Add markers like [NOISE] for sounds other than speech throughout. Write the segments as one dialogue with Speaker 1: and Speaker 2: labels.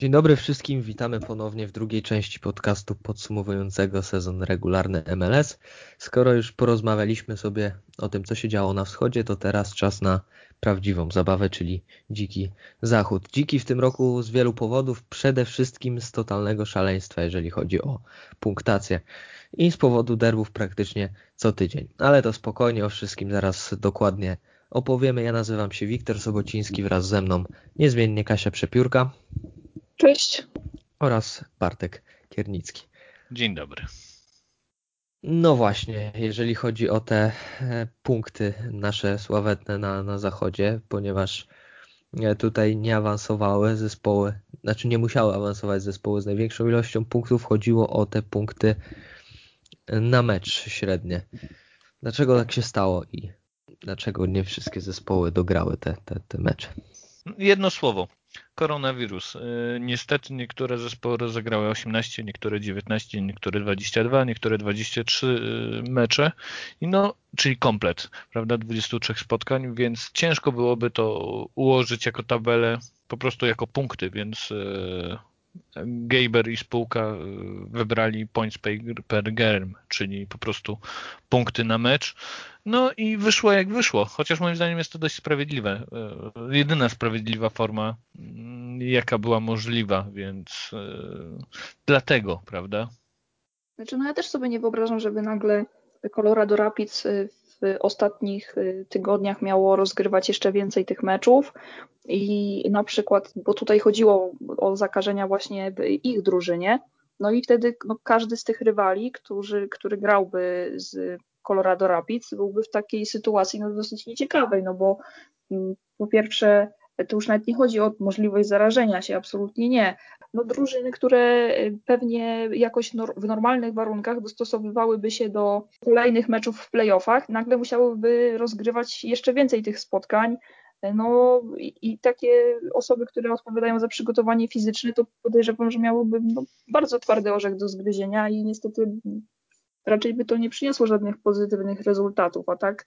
Speaker 1: Dzień dobry wszystkim, witamy ponownie w drugiej części podcastu podsumowującego sezon regularny MLS. Skoro już porozmawialiśmy sobie o tym, co się działo na wschodzie, to teraz czas na prawdziwą zabawę, czyli dziki zachód. Dziki w tym roku z wielu powodów, przede wszystkim z totalnego szaleństwa, jeżeli chodzi o punktację i z powodu derbów praktycznie co tydzień. Ale to spokojnie o wszystkim zaraz dokładnie opowiemy. Ja nazywam się Wiktor Sobociński wraz ze mną niezmiennie Kasia Przepiórka.
Speaker 2: Cześć.
Speaker 1: Oraz Bartek Kiernicki.
Speaker 3: Dzień dobry.
Speaker 1: No właśnie, jeżeli chodzi o te e, punkty nasze sławetne na, na zachodzie, ponieważ e, tutaj nie awansowały zespoły, znaczy nie musiały awansować zespoły z największą ilością punktów, chodziło o te punkty na mecz średnie. Dlaczego tak się stało i dlaczego nie wszystkie zespoły dograły te, te, te mecze?
Speaker 3: Jedno słowo. Koronawirus. Y, niestety niektóre zespoły rozegrały 18, niektóre 19, niektóre 22, niektóre 23 y, mecze, i no, czyli komplet, prawda, 23 spotkań, więc ciężko byłoby to ułożyć jako tabelę, po prostu jako punkty, więc y, Gaber i spółka wybrali points per game, czyli po prostu punkty na mecz. No i wyszło jak wyszło, chociaż moim zdaniem jest to dość sprawiedliwe. E, jedyna sprawiedliwa forma, mm, jaka była możliwa, więc e, dlatego, prawda?
Speaker 2: Znaczy, no ja też sobie nie wyobrażam, żeby nagle Colorado Rapids w ostatnich tygodniach miało rozgrywać jeszcze więcej tych meczów. I na przykład, bo tutaj chodziło o zakażenia właśnie w ich drużynie, no i wtedy no, każdy z tych rywali, którzy, który grałby z Colorado Rapids byłby w takiej sytuacji no, dosyć nieciekawej, no bo mm, po pierwsze to już nawet nie chodzi o możliwość zarażenia się, absolutnie nie. No, drużyny, które y, pewnie jakoś w normalnych warunkach dostosowywałyby się do kolejnych meczów w playoffach, nagle musiałyby rozgrywać jeszcze więcej tych spotkań. No i, i takie osoby, które odpowiadają za przygotowanie fizyczne, to podejrzewam, że miałyby no, bardzo twardy orzech do zgryzienia i niestety raczej by to nie przyniosło żadnych pozytywnych rezultatów, a tak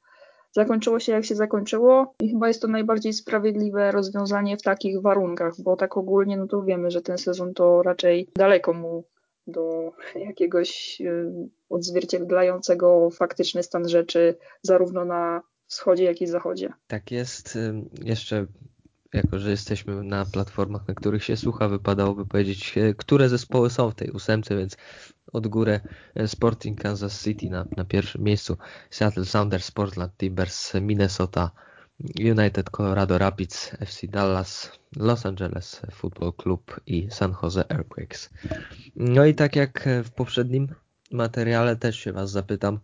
Speaker 2: zakończyło się jak się zakończyło i chyba jest to najbardziej sprawiedliwe rozwiązanie w takich warunkach, bo tak ogólnie no to wiemy, że ten sezon to raczej daleko mu do jakiegoś y, odzwierciedlającego faktyczny stan rzeczy zarówno na wschodzie, jak i zachodzie.
Speaker 1: Tak jest. Jeszcze jako, że jesteśmy na platformach, na których się słucha, wypadałoby powiedzieć, e, które zespoły są w tej ósemce, więc od góry e, Sporting Kansas City na, na pierwszym miejscu, Seattle Sounders, Portland Timbers, Minnesota United, Colorado Rapids, FC Dallas, Los Angeles Football Club i San Jose Earthquakes. No i tak jak w poprzednim materiale też się Was zapytam,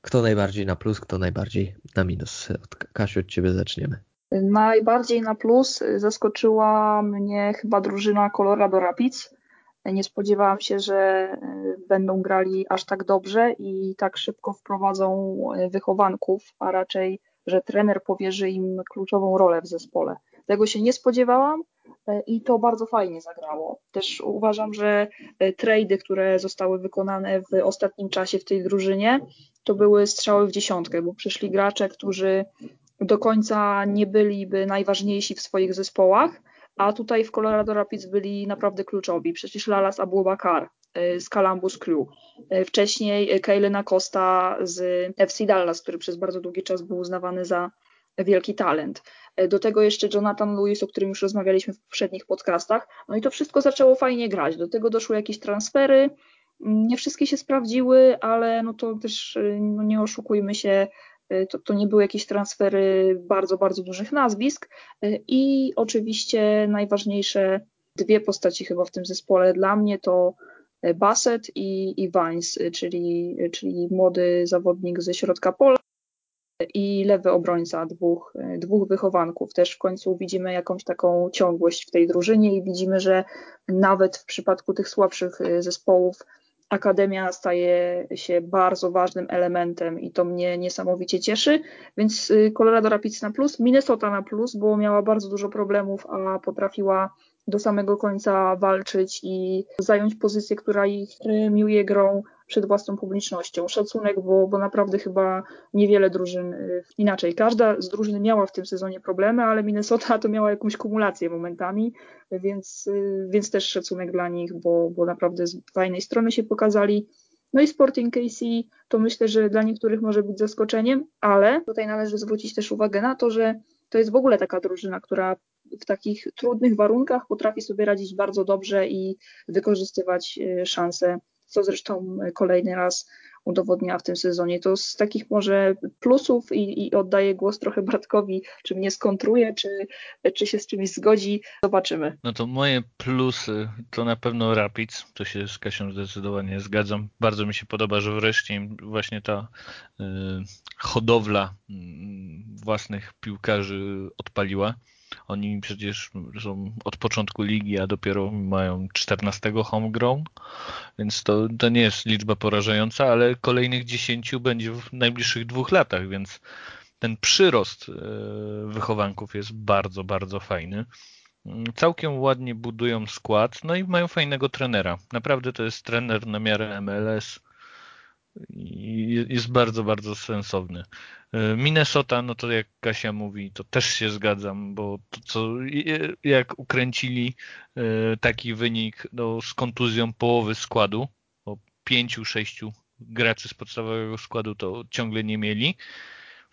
Speaker 1: kto najbardziej na plus, kto najbardziej na minus. Od Kasiu, od Ciebie zaczniemy.
Speaker 2: Najbardziej na plus zaskoczyła mnie chyba drużyna Colorado Rapids. Nie spodziewałam się, że e, będą grali aż tak dobrze i tak szybko wprowadzą e, wychowanków, a raczej, że trener powierzy im kluczową rolę w zespole. Tego się nie spodziewałam e, i to bardzo fajnie zagrało. Też uważam, że trady, które zostały wykonane w ostatnim czasie w tej drużynie, to były strzały w dziesiątkę, bo przyszli gracze, którzy do końca nie byliby najważniejsi w swoich zespołach, a tutaj w Colorado Rapids byli naprawdę kluczowi. Przecież Lalas Abubakar y, z Columbus Crew, y, wcześniej Kaylin Acosta z FC Dallas, który przez bardzo długi czas był uznawany za wielki talent. Y, do tego jeszcze Jonathan Lewis, o którym już rozmawialiśmy w poprzednich podcastach. No i to wszystko zaczęło fajnie grać. Do tego doszły jakieś transfery. Nie wszystkie się sprawdziły, ale no to też no nie oszukujmy się, Y, to, to nie były jakieś transfery bardzo, bardzo dużych nazwisk. Y, I oczywiście najważniejsze dwie postaci chyba w tym zespole dla mnie to y, Bassett i, i Vines, czyli, czyli młody zawodnik ze środka pola i lewy obrońca, dwóch, dwóch wychowanków. Też w końcu widzimy jakąś taką ciągłość w tej drużynie i widzimy, że nawet w przypadku tych słabszych zespołów Akademia staje się bardzo ważnym elementem i to mnie niesamowicie cieszy, więc y, Colorado Rapids na plus, Minnesota na plus, bo miała bardzo dużo problemów, a potrafiła do samego końca walczyć i zająć pozycję, która ich premiuje grą przed własną publicznością. Szacunek, bo, bo naprawdę chyba niewiele drużyn y, inaczej. Każda z drużyn miała w tym sezonie problemy, ale Minnesota to miała jakąś kumulację momentami, więc, y, więc też szacunek dla nich, bo, bo naprawdę z fajnej strony się pokazali. No i Sporting KC to myślę, że dla niektórych może być zaskoczeniem, ale tutaj należy zwrócić też uwagę na to, że to jest w ogóle taka drużyna, która w takich trudnych warunkach potrafi sobie radzić bardzo dobrze i wykorzystywać y, szanse, co zresztą kolejny raz udowodniła w tym sezonie. To z takich może plusów i, i oddaję głos trochę Bratkowi, czy mnie skontruje, czy, czy się z czymś zgodzi. Zobaczymy.
Speaker 3: No to moje plusy to na pewno Rapids, to się z Kasią zdecydowanie zgadzam. Bardzo mi się podoba, że wreszcie właśnie ta y, hodowla y, własnych piłkarzy odpaliła. Oni przecież są od początku ligi, a dopiero mają 14 homegrown, więc to, to nie jest liczba porażająca, ale kolejnych 10 będzie w najbliższych dwóch latach, więc ten przyrost e, wychowanków jest bardzo, bardzo fajny. Całkiem ładnie budują skład, no i mają fajnego trenera. Naprawdę to jest trener na miarę MLS jest bardzo, bardzo sensowny. E, Minnesota, no to jak Kasia mówi, to też się zgadzam, bo to co, jak ukręcili e, taki wynik no, z kontuzją połowy składu, bo pięciu, sześciu graczy z podstawowego składu to ciągle nie mieli.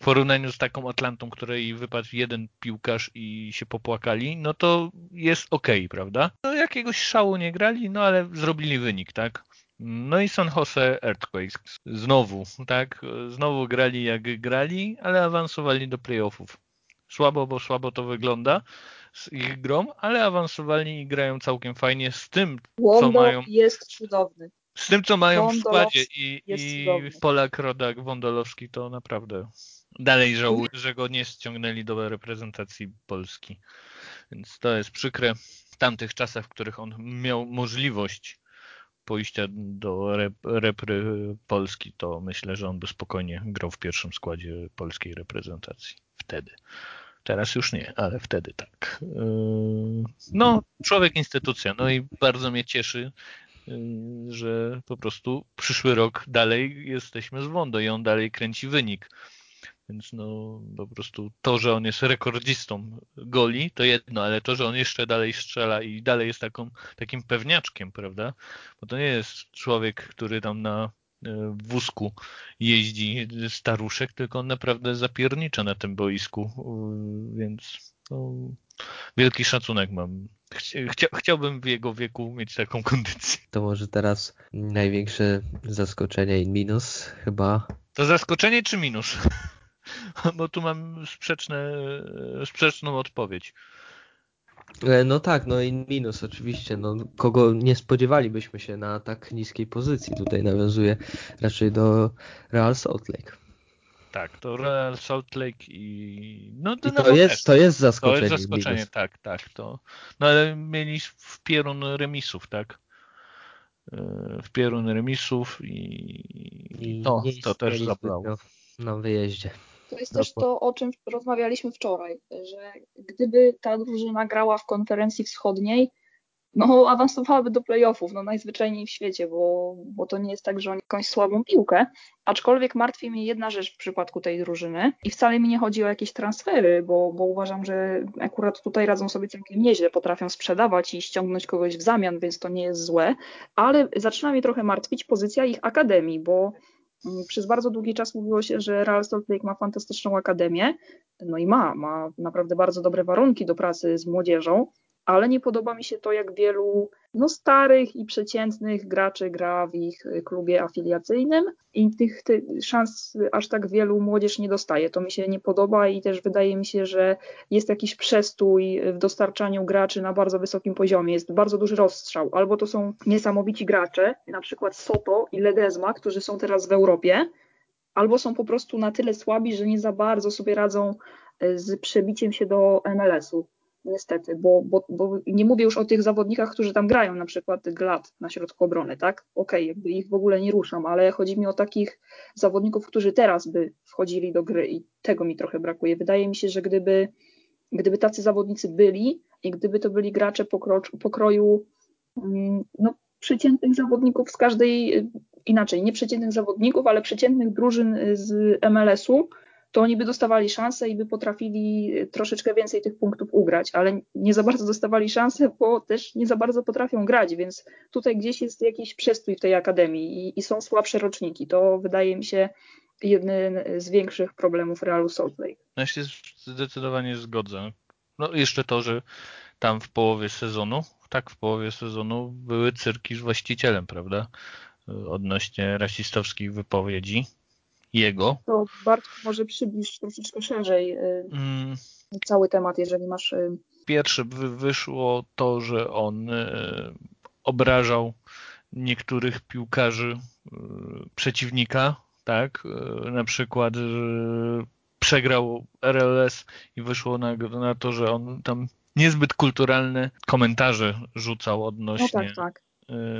Speaker 3: W porównaniu z taką Atlantą, której wypadł jeden piłkarz i się popłakali, no to jest ok, prawda? No, jakiegoś szału nie grali, no ale zrobili wynik, tak? No i San Jose Earthquakes. Znowu, tak? Znowu grali jak grali, ale awansowali do playoffów. Słabo, bo słabo to wygląda z ich grom, ale awansowali i grają całkiem fajnie z tym,
Speaker 2: Wondo
Speaker 3: co mają.
Speaker 2: jest cudowny.
Speaker 3: Z tym, co mają w składzie i, i Polak, Rodak, Wondolowski to naprawdę dalej żałuję, że go nie ściągnęli do reprezentacji Polski. Więc to jest przykre. W tamtych czasach, w których on miał możliwość pójścia do rep, repry Polski, to myślę, że on by spokojnie grał w pierwszym składzie polskiej reprezentacji. Wtedy. Teraz już nie, ale wtedy tak. Yy, no, człowiek instytucja. No i bardzo mnie cieszy, yy, że po prostu przyszły rok dalej jesteśmy z Wondo i on dalej kręci wynik. Więc no po prostu to, że on jest rekordzistą goli, to jedno, ale to, że on jeszcze dalej strzela i dalej jest taką, takim pewniaczkiem, prawda? Bo to nie jest człowiek, który tam na e, wózku jeździ staruszek, tylko on naprawdę zapiernicza na tym boisku, więc no, wielki szacunek mam. Chcia, chciałbym w jego wieku mieć taką kondycję.
Speaker 1: To może teraz największe zaskoczenie i minus chyba.
Speaker 3: To zaskoczenie czy minus? [LAUGHS] bo tu mam sprzeczne, sprzeczną odpowiedź.
Speaker 1: E, no tak, no i minus oczywiście. No, kogo nie spodziewalibyśmy się na tak niskiej pozycji. Tutaj nawiązuje raczej do Real Salt Lake.
Speaker 3: Tak, to Real Salt Lake i. No,
Speaker 1: to, I to, jest, to jest zaskoczenie.
Speaker 3: To jest zaskoczenie, minus. tak, tak. To... No ale mieli w pierun remisów, tak? E, w pierun remisów i, I to, to też zabolało.
Speaker 1: Na wyjeździe.
Speaker 2: To jest też to, o czym rozmawialiśmy wczoraj, że gdyby ta drużyna grała w konferencji wschodniej, no awansowałaby do playoffów, no najzwyczajniej w świecie, bo, bo to nie jest tak, że oni jakąś słabą piłkę, aczkolwiek martwi mnie jedna rzecz w przypadku tej drużyny i wcale mi nie chodzi o jakieś transfery, bo, bo uważam, że akurat tutaj radzą sobie całkiem nieźle, potrafią sprzedawać i ściągnąć kogoś w zamian, więc to nie jest złe, ale zaczyna mnie trochę martwić pozycja ich akademii, bo przez bardzo długi czas mówiło się, że Real Salt Lake ma fantastyczną akademię, no i ma, ma naprawdę bardzo dobre warunki do pracy z młodzieżą, ale nie podoba mi się to, jak wielu no, starych i przeciętnych graczy gra w ich klubie afiliacyjnym i tych, szans aż tak wielu młodzież nie dostaje. To mi się nie podoba i też wydaje mi się, że jest jakiś przestój w dostarczaniu graczy na bardzo wysokim poziomie. Jest bardzo duży rozstrzał. Albo to są niesamowici gracze, na przykład Soto i Ledezma, którzy są teraz w Europie, albo są po prostu na tyle słabi, że nie za bardzo sobie radzą z przebiciem się do MLS-u niestety, bo, bo, bo nie mówię już o tych zawodnikach, którzy tam grają, na przykład Glad na środku obrony, tak? Okej, okay, jakby ich w ogóle nie ruszam, ale chodzi mi o takich zawodników, którzy teraz by wchodzili do gry i tego mi trochę brakuje. Wydaje mi się, że gdyby, gdyby tacy zawodnicy byli i gdyby to byli gracze pokro, pokroju mm, no, przeciętnych zawodników z każdej inaczej, nie przeciętnych zawodników, ale przeciętnych drużyn z MLS-u, to oni by dostawali szansę i by potrafili troszeczkę więcej tych punktów ugrać, ale nie za bardzo dostawali szansę, bo też nie za bardzo potrafią grać, więc tutaj gdzieś jest jakiś przestój w tej akademii i, i są słabsze roczniki. To wydaje mi się jeden z większych problemów Realu Salt Lake.
Speaker 3: No ja się zdecydowanie zgodzę. No jeszcze to, że tam w połowie sezonu, tak w połowie sezonu były cyrki z właścicielem, prawda? Odnośnie rasistowskich wypowiedzi jego.
Speaker 2: To Bartku może przybliż troszeczkę szerzej y, mm. cały temat, jeżeli masz... Y,
Speaker 3: Pierwsze wyszło to, że on y, obrażał niektórych piłkarzy przeciwnika, tak? Na przykład przegrał RLS i wyszło na, na to, że on tam niezbyt kulturalne komentarze rzucał odnośnie.
Speaker 2: No tak, tak.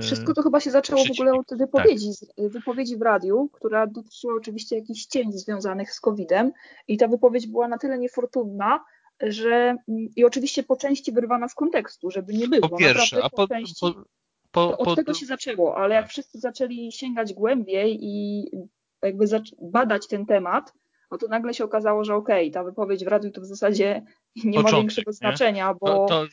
Speaker 2: Wszystko to chyba się zaczęło w ogóle od wypowiedzi, tak. wypowiedzi w radiu, która dotyczyła oczywiście jakichś cień związanych z COVID-em i ta wypowiedź była na tyle niefortunna, że i oczywiście po części wyrwana z kontekstu, żeby nie było.
Speaker 3: Po pierwsze, a po,
Speaker 2: części, po, po, od tego się zaczęło, ale jak wszyscy zaczęli sięgać głębiej i jakby badać ten temat, no to nagle się okazało, że okej, okay, ta wypowiedź w radiu to w zasadzie nie Początek, ma większego nie? znaczenia, bo...
Speaker 3: To, to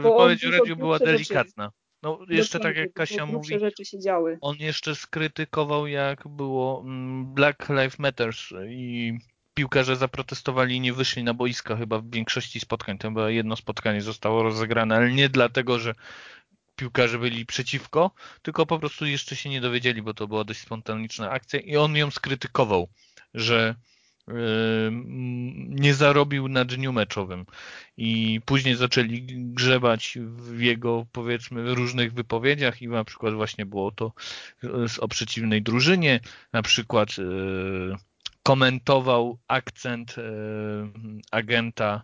Speaker 3: wypowiedź w radiu była delikatna. No jeszcze tak jak Kasia mówi,
Speaker 2: rzeczy się działy.
Speaker 3: on jeszcze skrytykował jak było mm, Black Lives Matters i piłkarze zaprotestowali i nie wyszli na boiska chyba w większości spotkań. To chyba jedno spotkanie zostało rozegrane, ale nie dlatego, że piłkarze byli przeciwko, tylko po prostu jeszcze się nie dowiedzieli, bo to była dość spontaniczna akcja i on ją skrytykował, że nie zarobił na dniu meczowym. I później zaczęli grzebać w jego powiedzmy różnych wypowiedziach i na przykład właśnie było to o przeciwnej drużynie, na przykład e, komentował akcent e, agenta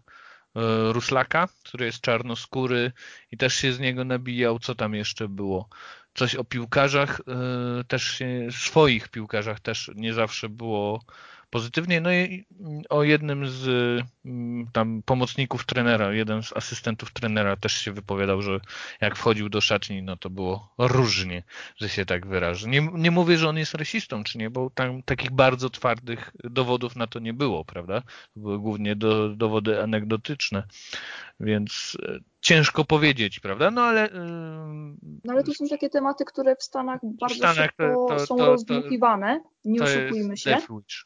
Speaker 3: e, Ruslaka, który jest czarnoskóry i też się z niego nabijał, co tam jeszcze było. Coś o piłkarzach, też się, swoich piłkarzach też nie zawsze było pozytywnie. No i o jednym z mm, tam pomocników trenera, jeden z asystentów trenera też się wypowiadał, że jak wchodził do szatni, no to było różnie, że się tak wyrażę. Nie, nie mówię, że on jest rasistą, czy nie, bo tam takich bardzo twardych dowodów na to nie było, prawda? Były głównie do, dowody anegdotyczne, więc e, ciężko powiedzieć, prawda? No ale.
Speaker 2: No ale to są takie tematy, które w Stanach bardzo w Stanach szybko to, to, są to, rozdmuchiwane, nie oszukujmy się.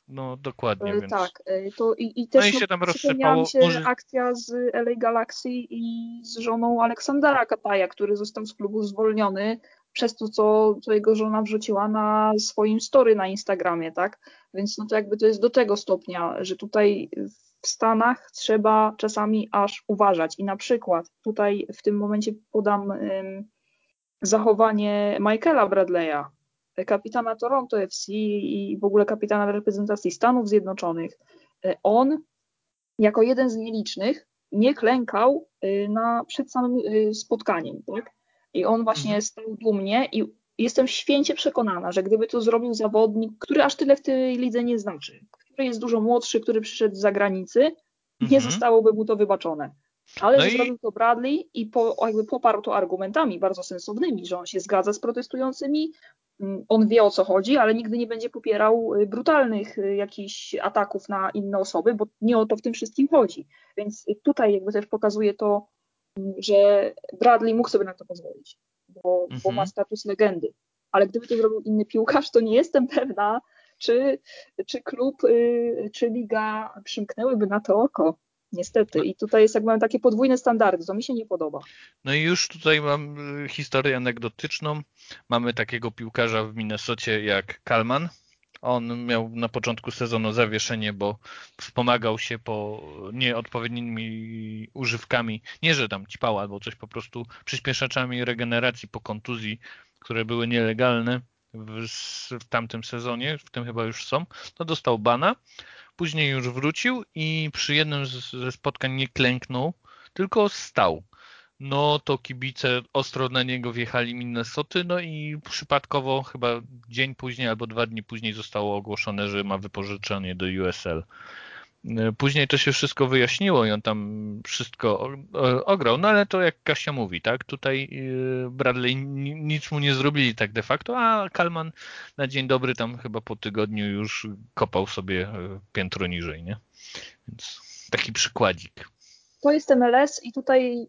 Speaker 3: No dokładnie. Więc...
Speaker 2: Tak, e, to i, i też no i się tam rozsypało. się może... akcja z LA Galaxy i z żoną Aleksandra Kataja, który został z klubu zwolniony przez to, co, co jego żona wrzuciła na swoim story na Instagramie, tak? Więc no to jakby to jest do tego stopnia, że tutaj w Stanach trzeba czasami aż uważać. I na przykład tutaj w tym momencie podam um, zachowanie Michaela Bradley'a, kapitana Toronto FC i w ogóle kapitana reprezentacji Stanów Zjednoczonych. On jako jeden z nielicznych nie klękał y, na, przed samym y, spotkaniem. Tak? I on właśnie mhm. stał dumnie i jestem święcie przekonana, że gdyby to zrobił zawodnik, który aż tyle w tej lidze nie znaczy, który jest dużo młodszy, który przyszedł z zagranicy, nie mhm. zostałoby mu to wybaczone. Ale no i... zrobił to Bradley i po, jakby poparł to argumentami bardzo sensownymi, że on się zgadza z protestującymi, mm, on wie o co chodzi, ale nigdy nie będzie popierał y, brutalnych y, jakichś ataków na inne osoby, bo nie o to w tym wszystkim chodzi. Więc tutaj jakby też pokazuje to, mm, że Bradley mógł sobie na to pozwolić, bo, bo ma mhm. status legendy. Ale gdyby to zrobił inny piłkarz, to nie jestem pewna, czy, czy klub, y, czy liga przymknęłyby na to oko. Niestety. I tutaj jest jak mamy takie podwójne standardy, co mi się nie podoba.
Speaker 3: No i już tutaj mam y, historię anegdotyczną. Mamy takiego piłkarza w Minnesocie jak Kalman. On miał na początku sezonu zawieszenie, bo wspomagał się po nieodpowiednimi używkami, nie że tam ćpał albo coś po prostu przyspieszaczami regeneracji po kontuzji, które były nielegalne w, w tamtym sezonie, w tym chyba już są, to dostał bana. Później już wrócił i przy jednym ze spotkań nie klęknął, tylko stał. No to kibice ostro na niego wjechali Minnesoty, no i przypadkowo chyba dzień później albo dwa dni później zostało ogłoszone, że ma wypożyczenie do USL. Później to się wszystko wyjaśniło i on tam wszystko ograł, no ale to jak Kasia mówi, tak? Tutaj Bradley nic mu nie zrobili tak de facto, a Kalman na dzień dobry tam chyba po tygodniu już kopał sobie piętro niżej, nie? Więc taki przykładzik.
Speaker 2: To jest MLS i tutaj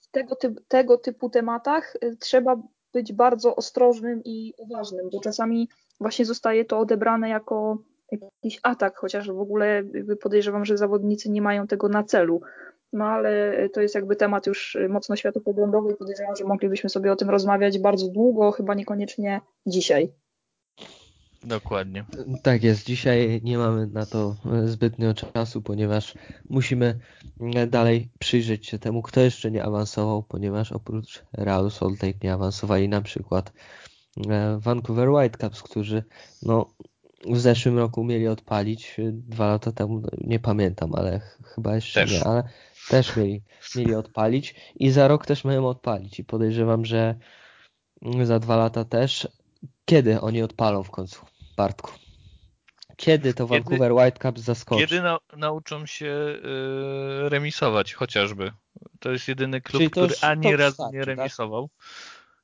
Speaker 2: w tego, typ, tego typu tematach y, trzeba być bardzo ostrożnym i uważnym, bo czasami właśnie zostaje to odebrane jako jakiś atak, chociaż w ogóle podejrzewam, że zawodnicy nie mają tego na celu. No ale to jest jakby temat już mocno światopoglądowy i podejrzewam, że moglibyśmy sobie o tym rozmawiać bardzo długo, chyba niekoniecznie dzisiaj.
Speaker 3: Dokładnie.
Speaker 1: Tak jest. Dzisiaj nie mamy na to zbytnio czasu, ponieważ musimy dalej przyjrzeć się temu, kto jeszcze nie awansował, ponieważ oprócz Real Salt Lake nie awansowali na przykład e, Vancouver Whitecaps, którzy no, w zeszłym roku mieli odpalić, dwa lata temu, nie pamiętam, ale chyba jeszcze też. nie, ale też mieli, mieli odpalić i za rok też mają odpalić i podejrzewam, że za dwa lata też. Kiedy oni odpalą w końcu, Bartku? Kiedy to kiedy, Vancouver Whitecaps zaskoczy?
Speaker 3: Kiedy na, nauczą się y, remisować chociażby. To jest jedyny klub, który ani razu nie tak? remisował.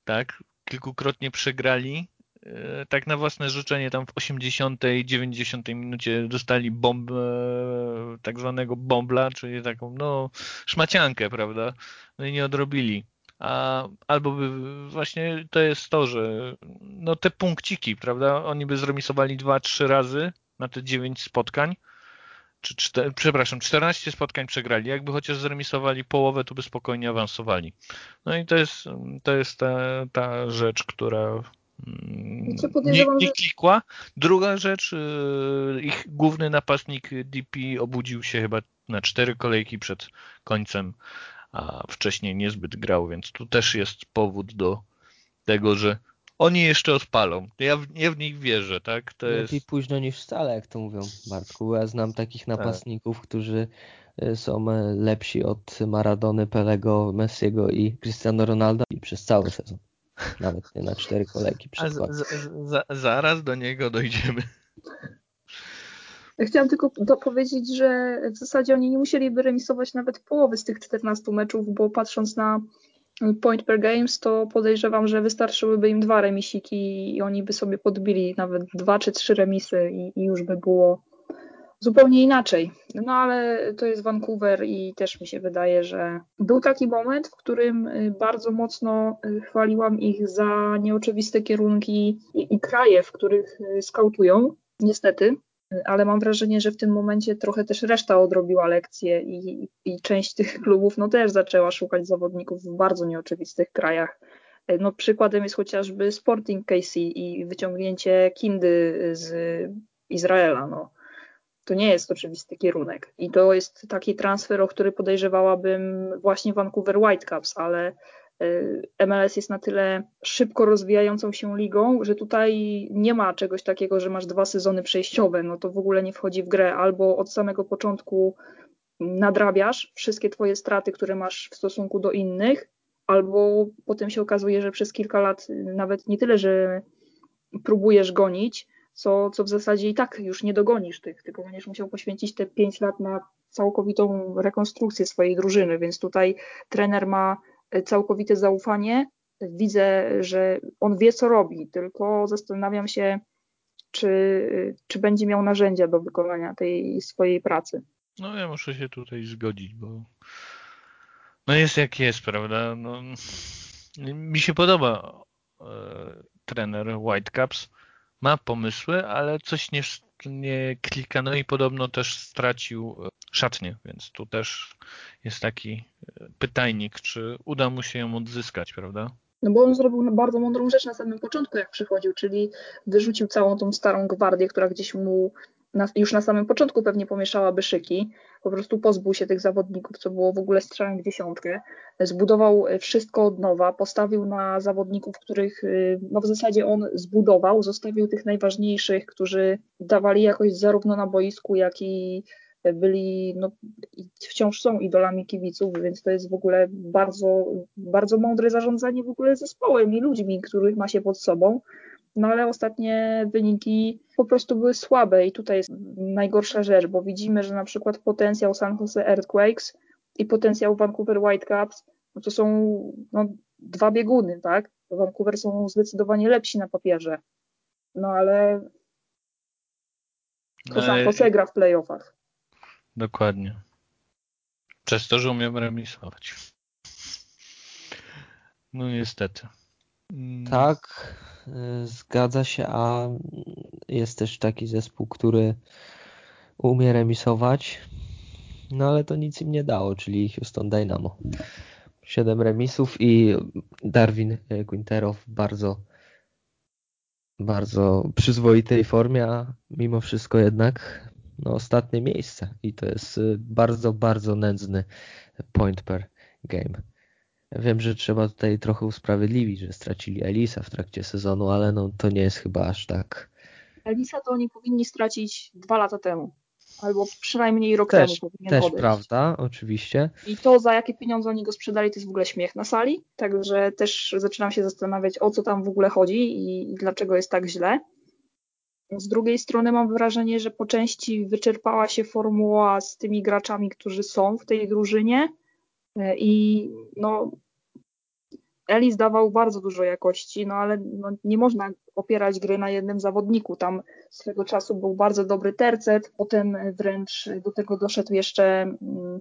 Speaker 3: Tak? tak? Kilkukrotnie przegrali tak na własne życzenie tam w 80, 90 minucie dostali bombę, tak zwanego bombla, czyli taką no szmaciankę, prawda? No i nie odrobili. A, albo by właśnie to jest to, że no te punkciki, prawda? Oni by zremisowali 2-3 razy na te 9 spotkań, czy przepraszam, 14 spotkań przegrali. Jakby chociaż zremisowali połowę, to by spokojnie awansowali. No i to jest, to jest ta, ta rzecz, która nie, nie klikła. Druga rzecz, y, ich główny napastnik DP obudził się chyba na cztery kolejki przed końcem, a wcześniej niezbyt grał, więc tu też jest powód do tego, że oni jeszcze odpalą. Ja w, ja w nich wierzę, tak?
Speaker 1: To Lepiej jest... późno niż wcale, jak to mówią, Bartku. Ja znam takich tak. napastników, tak. którzy y, są e, lepsi od Maradony, Pelego, Messiego i Cristiano Ronaldo i przez cały sezon. Nawet nie na cztery kolejki przykład.
Speaker 3: zaraz do niego dojdziemy.
Speaker 2: Ja chciałam tylko dopowiedzieć, że w zasadzie oni nie musieliby remisować nawet połowy z tych 14 meczów, bo patrząc na point per games, to podejrzewam, że wystarczyłyby im dwa remisiki i oni by sobie podbili nawet dwa czy trzy remisy i, i już by było zupełnie inaczej. No ale to jest Vancouver i też mi się wydaje, że był taki moment, w którym y, bardzo mocno y, chwaliłam ich za nieoczywiste kierunki i, i kraje, w których y, skautują, niestety. Ale mam wrażenie, że w tym momencie trochę też reszta odrobiła lekcję i, i część tych klubów no, też zaczęła szukać zawodników w bardzo nieoczywistych krajach. No, przykładem jest chociażby Sporting KC i wyciągnięcie Kindy z Izraela. No to nie jest oczywisty kierunek. I to jest taki transfer, o który podejrzewałabym właśnie Vancouver Whitecaps, ale y, MLS jest na tyle szybko rozwijającą się ligą, że tutaj nie ma czegoś takiego, że masz dwa sezony przejściowe, no to w ogóle nie wchodzi w grę, albo od samego początku nadrabiasz wszystkie twoje straty, które masz w stosunku do innych, albo potem się okazuje, że przez kilka lat nawet nie tyle, że próbujesz gonić, co, co w zasadzie i tak już nie dogonisz tych, tylko będziesz musiał poświęcić te 5 lat na całkowitą rekonstrukcję swojej drużyny, więc tutaj trener ma całkowite zaufanie. Widzę, że on wie, co robi, tylko zastanawiam się, czy, czy będzie miał narzędzia do wykonania tej swojej pracy.
Speaker 3: No ja muszę się tutaj zgodzić, bo no jest jak jest, prawda? No, mi się podoba e, trener Whitecaps ma pomysły, ale coś nie, nie klika. No i podobno też stracił e, szatnię, więc tu też jest taki e, pytajnik, czy uda mu się ją odzyskać, prawda?
Speaker 2: No bo on zrobił bardzo mądrą rzecz na samym początku, jak przychodził, czyli wyrzucił całą tą starą gwardię, która gdzieś mu na, już na samym początku pewnie pomieszałaby szyki, po prostu pozbył się tych zawodników, co było w ogóle strzałem w dziesiątkę, zbudował wszystko od nowa, postawił na zawodników, których y, no w zasadzie on zbudował, zostawił tych najważniejszych, którzy dawali jakość zarówno na boisku, jak i byli, no, wciąż są idolami kibiców, więc to jest w ogóle bardzo, bardzo mądre zarządzanie w ogóle zespołem i ludźmi, których ma się pod sobą. No ale ostatnie wyniki po prostu były słabe i tutaj jest najgorsza rzecz, bo widzimy, że na przykład potencjał San Jose Earthquakes i potencjał Vancouver Whitecaps no to są no, dwa bieguny, tak? Vancouver są zdecydowanie lepsi na papierze. No ale to San Jose gra w playoffach.
Speaker 3: Dokładnie. Przez to, że umiem remisować. No niestety.
Speaker 1: Mm. Tak, y, zgadza się, a jest też taki zespół, który umie remisować, no ale to nic im nie dało, czyli Houston Dynamo. Siedem remisów i Darwin Quintero w bardzo bardzo przyzwoitej formie, a mimo wszystko jednak no, ostatnie miejsce i to jest y, bardzo, bardzo nędzny point per game. Wiem, że trzeba tutaj trochę usprawiedliwić, że stracili Elisa w trakcie sezonu, ale no to nie jest chyba aż tak.
Speaker 2: Elisa to oni powinni stracić dwa lata temu. Albo przynajmniej rok
Speaker 1: też,
Speaker 2: temu
Speaker 1: powinien Też odejść. prawda, oczywiście.
Speaker 2: I to za jakie pieniądze oni go sprzedali, to jest w ogóle śmiech na sali. Także też zaczynam się zastanawiać, o co tam w ogóle chodzi i, dlaczego jest tak źle. Z drugiej strony mam wrażenie, że po części wyczerpała się formuła z tymi graczami, którzy są w tej drużynie i no, Elis dawał bardzo dużo jakości, no ale no, nie można opierać gry na jednym zawodniku. Tam swego czasu był bardzo dobry tercet, potem wręcz do tego doszedł jeszcze mm,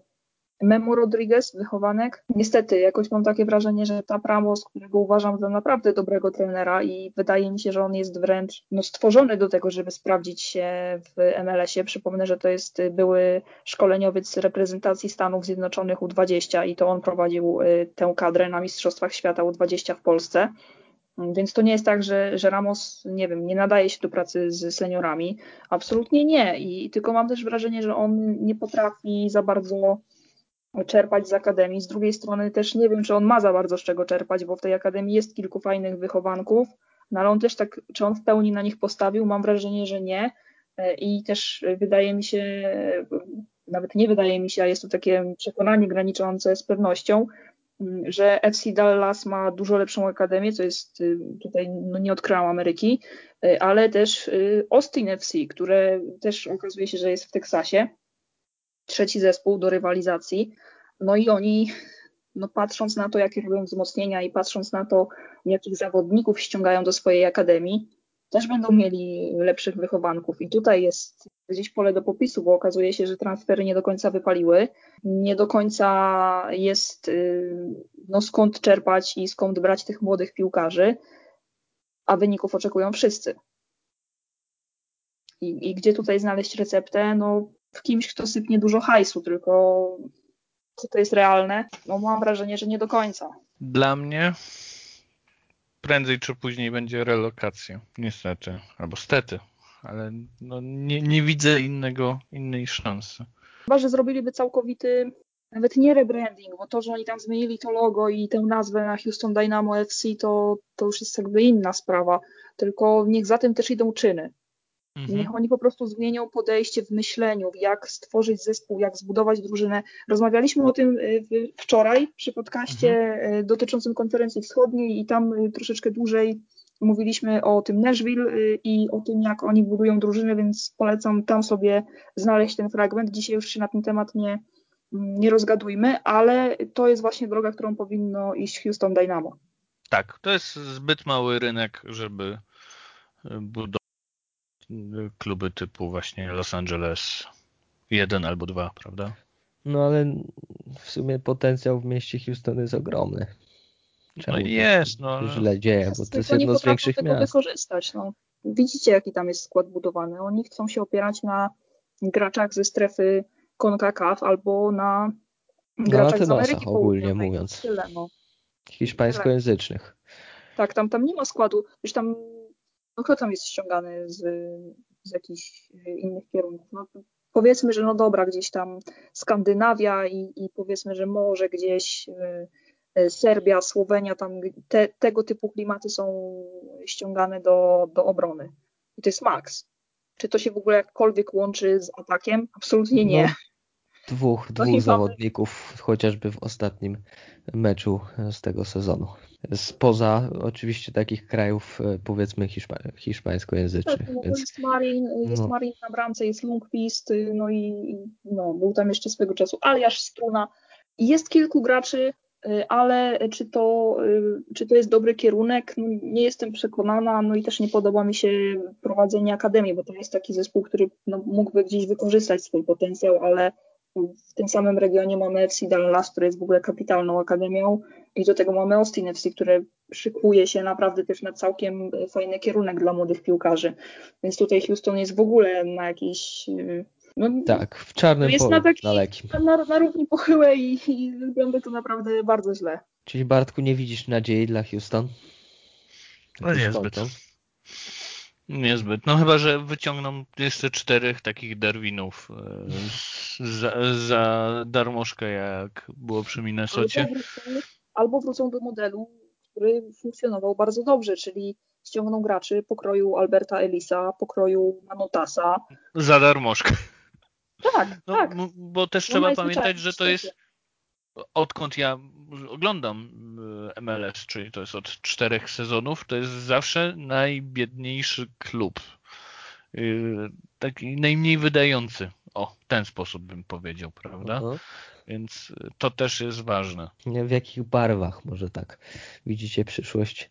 Speaker 2: Memo Rodriguez, wychowanek. Niestety, jakoś mam takie wrażenie, że ta Ramos, którego uważam za naprawdę dobrego trenera i wydaje mi się, że on jest wręcz no, stworzony do tego, żeby sprawdzić się w MLS-ie. Przypomnę, że to jest były szkoleniowiec reprezentacji Stanów Zjednoczonych U20 i to on prowadził y, tę kadrę na Mistrzostwach Świata U20 w Polsce. Więc to nie jest tak, że, że Ramos, nie wiem, nie nadaje się do pracy z seniorami. Absolutnie nie. I tylko mam też wrażenie, że on nie potrafi za bardzo czerpać z akademii. Z drugiej strony też nie wiem, czy on ma za bardzo z czego czerpać, bo w tej akademii jest kilku fajnych wychowanków, no ale on też tak, czy on w pełni na nich postawił? Mam wrażenie, że nie. I też wydaje mi się, nawet nie wydaje mi się, a jest to takie przekonanie graniczące z pewnością, że FC Dallas ma dużo lepszą akademię, co jest tutaj, no nie odkryłam Ameryki, ale też Austin FC, które też okazuje się, że jest w Teksasie trzeci zespół do rywalizacji. No i oni, no patrząc na to, jakie robią wzmocnienia i patrząc na to, jakich zawodników ściągają do swojej akademii, też będą mieli lepszych wychowanków. I tutaj jest gdzieś pole do popisu, bo okazuje się, że transfery nie do końca wypaliły. Nie do końca jest y, no, skąd czerpać i skąd brać tych młodych piłkarzy, a wyników oczekują wszyscy. I, i gdzie tutaj znaleźć receptę? No, w kimś, kto sypnie dużo hajsu, tylko czy to jest realne? No mam wrażenie, że nie do końca.
Speaker 3: Dla mnie prędzej czy później będzie relokacja, niestety, albo stety, ale no nie, nie widzę innego, innej szansy.
Speaker 2: Chyba, że zrobiliby całkowity, nawet nie rebranding, bo to, że oni tam zmienili to logo i tę nazwę na Houston Dynamo FC, to, to już jest jakby inna sprawa, tylko niech za tym też idą czyny. Mhm. Niech oni po prostu zmienią podejście w myśleniu, jak stworzyć zespół, jak zbudować drużynę. Rozmawialiśmy o tym y, wczoraj przy podcaście mhm. Y, dotyczącym konferencji wschodniej i tam y, troszeczkę dłużej mówiliśmy o tym Nashville i o tym, jak oni budują drużynę, więc polecam tam sobie znaleźć ten fragment. Dzisiaj już się na ten temat nie, nie rozgadujmy, ale to jest właśnie droga, którą powinno iść Houston Dynamo.
Speaker 3: Tak, to jest zbyt mały rynek, żeby budować kluby typu właśnie Los Angeles jeden albo dwa, prawda?
Speaker 1: No ale w sumie potencjał w mieście Houston jest ogromny.
Speaker 3: Czemu no jest, no.
Speaker 1: Źle dzieje, bo to jest jedno z większych tego miast.
Speaker 2: wykorzystać, no. Widzicie, jaki tam jest skład budowany. Oni chcą się opierać na graczach ze strefy CONCACAF albo na graczach na z Ameryki
Speaker 1: ogólnie mówiąc. Tyle, no. Hiszpańskojęzycznych.
Speaker 2: Tak, tam, tam nie ma składu. Już tam no kto tam jest ściągany z, z jakichś innych kierunków? No, powiedzmy, że no dobra, gdzieś tam Skandynawia i, i powiedzmy, że może gdzieś y, y, Serbia, Słowenia, tam te, tego typu klimaty są ściągane do, do obrony. I to jest maks. Czy to się w ogóle jakkolwiek łączy z atakiem? Absolutnie nie.
Speaker 1: Dwóch, dwóch zawodników, chociażby w ostatnim meczu z tego sezonu. Spoza oczywiście takich krajów powiedzmy hiszpa hiszpańskojęzycznych.
Speaker 2: Tak, no, więc, jest Marin, jest no. Marin na bramce, jest Lundqvist, no i no, był tam jeszcze swego czasu Aliasz Struna. Jest kilku graczy, Y, ale czy to, y, czy to jest dobry kierunek? No, nie jestem przekonana, no i też nie podoba mi się prowadzenie akademii, bo to jest taki zespół, który no, mógłby gdzieś wykorzystać swój potencjał, ale w tym samym regionie mamy FC Dallas, który jest w ogóle kapitalną akademią i do tego mamy Austin FC, które szykuje się naprawdę też na całkiem fajny kierunek dla młodych piłkarzy. Więc tutaj Houston jest w ogóle na jakiejś y,
Speaker 1: no, tak, w czarnym jest polu, na, taki,
Speaker 2: na, na, na równi pochyłej i, i wygląda to naprawdę bardzo źle.
Speaker 1: Czyli Bartku nie widzisz nadziei dla Houston?
Speaker 3: No niezbyt. Niezbyt. No chyba, że wyciągną jeszcze czterech takich Darwinów e, za, za darmożkę, jak było przy Minnesocie.
Speaker 2: Albo wrócą, albo wrócą do modelu, który funkcjonował bardzo dobrze, czyli ściągną graczy pokroju Alberta Elisa, pokroju Manotasa.
Speaker 3: Za darmożkę.
Speaker 2: Tak, no, tak.
Speaker 3: Bo też no trzeba pamiętać, że to jest odkąd ja oglądam e, MLS, czyli to jest od czterech sezonów, to jest zawsze najbiedniejszy klub. E, taki najmniej wydający. O, w ten sposób bym powiedział, prawda? Uh -huh. Więc to też jest ważne.
Speaker 1: W jakich barwach może tak widzicie przyszłość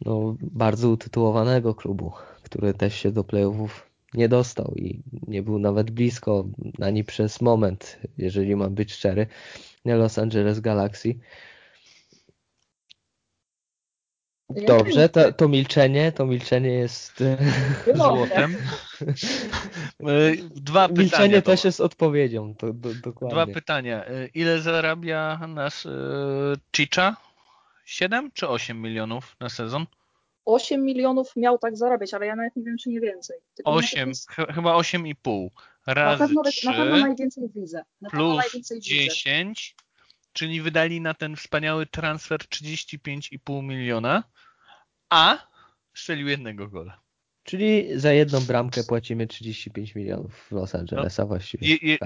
Speaker 1: no, bardzo utytułowanego klubu, który też się do playoffów nie dostał i nie był nawet blisko ani przez moment, jeżeli mam być szczery, Los Angeles Galaxy. Dobrze, to, to milczenie, to milczenie jest e, złotem.
Speaker 3: E, dwa
Speaker 1: pytania. Milczenie też jest odpowiedzią, to, do, dokładnie.
Speaker 3: Dwa pytania. E, ile zarabia nas Chicha? 7 czy 8 milionów na sezon?
Speaker 2: 8 milionów miał tak zarabiać, ale ja nawet nie wiem, czy nie więcej.
Speaker 3: Tylko 8, jest... chyba 8,5 razy na pewno, 3
Speaker 2: na pewno najwięcej widzę.
Speaker 3: Na plus najwięcej 10, widzę. czyli wydali na ten wspaniały transfer 35,5 miliona, a strzelił jednego gola.
Speaker 1: Czyli za jedną bramkę płacimy 35 milionów w Los Angelesa no, właściwie. Je, je,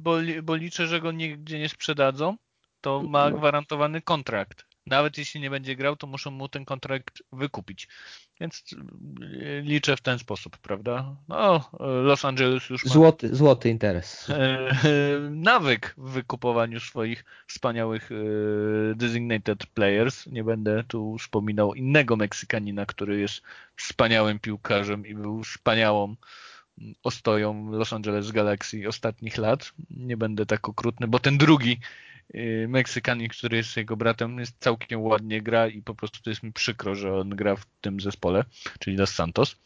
Speaker 3: bo, bo liczę, że go nigdzie nie sprzedadzą, to ma no. gwarantowany kontrakt nawet jeśli nie będzie grał, to muszą mu ten kontrakt wykupić. Więc e, liczę w ten sposób, prawda? No, Los Angeles już ma
Speaker 1: złoty, złoty interes.
Speaker 3: E, nawyk w wykupowaniu swoich wspaniałych e, designated players. Nie będę tu wspominał innego Meksykanina, który jest wspaniałym piłkarzem i był wspaniałą ostoją Los Angeles Galaxy ostatnich lat. Nie będę tak okrutny, bo ten drugi Meksykanin, który jest jego bratem, jest całkiem ładnie gra i po prostu jest mi przykro, że on gra w tym zespole, czyli Dos Santos.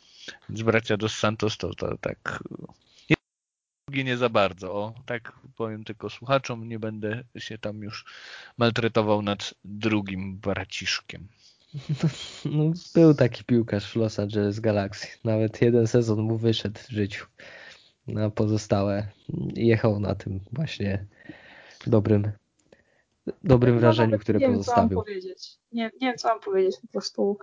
Speaker 3: Więc bracia Dos Santos to, to tak drugi nie za bardzo. O, tak powiem tylko słuchaczom, nie będę się tam już maltretował nad drugim braciszkiem. [LAUGHS]
Speaker 1: No, był taki piłkarz w Los Angeles Galaxy. Nawet jeden sezon mu wyszedł w życiu. Na pozostałe jechał na tym właśnie dobrym dobrym no, wrażeniu, które nie pozostawił.
Speaker 2: Wiem, co mam powiedzieć. Nie, nie wiem, co mam powiedzieć, po prostu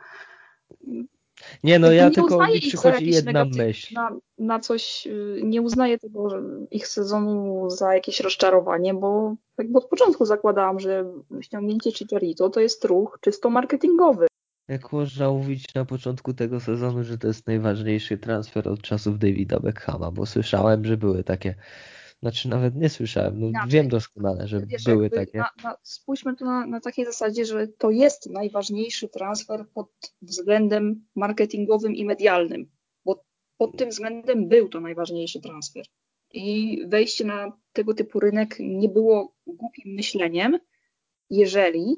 Speaker 1: nie, no ja nie tylko mi przychodzi jedna myśl.
Speaker 2: Na, na, coś, y, nie uznaję tego ich sezonu za jakieś rozczarowanie, bo jakby od początku zakładałam, że ściągnięcie Chicharito to jest ruch czysto marketingowy.
Speaker 1: Jak można mówić na początku tego sezonu, że to jest najważniejszy transfer od czasów Davida Beckhama, bo słyszałem, że były takie znaczy nawet nie słyszałem, no, wiem doskonale, że Wiesz, były takie. Na,
Speaker 2: na, spójrzmy to na, na takiej zasadzie, że to jest najważniejszy transfer pod względem marketingowym i medialnym, bo pod tym względem był to najważniejszy transfer. I wejście na tego typu rynek nie było głupim myśleniem, jeżeli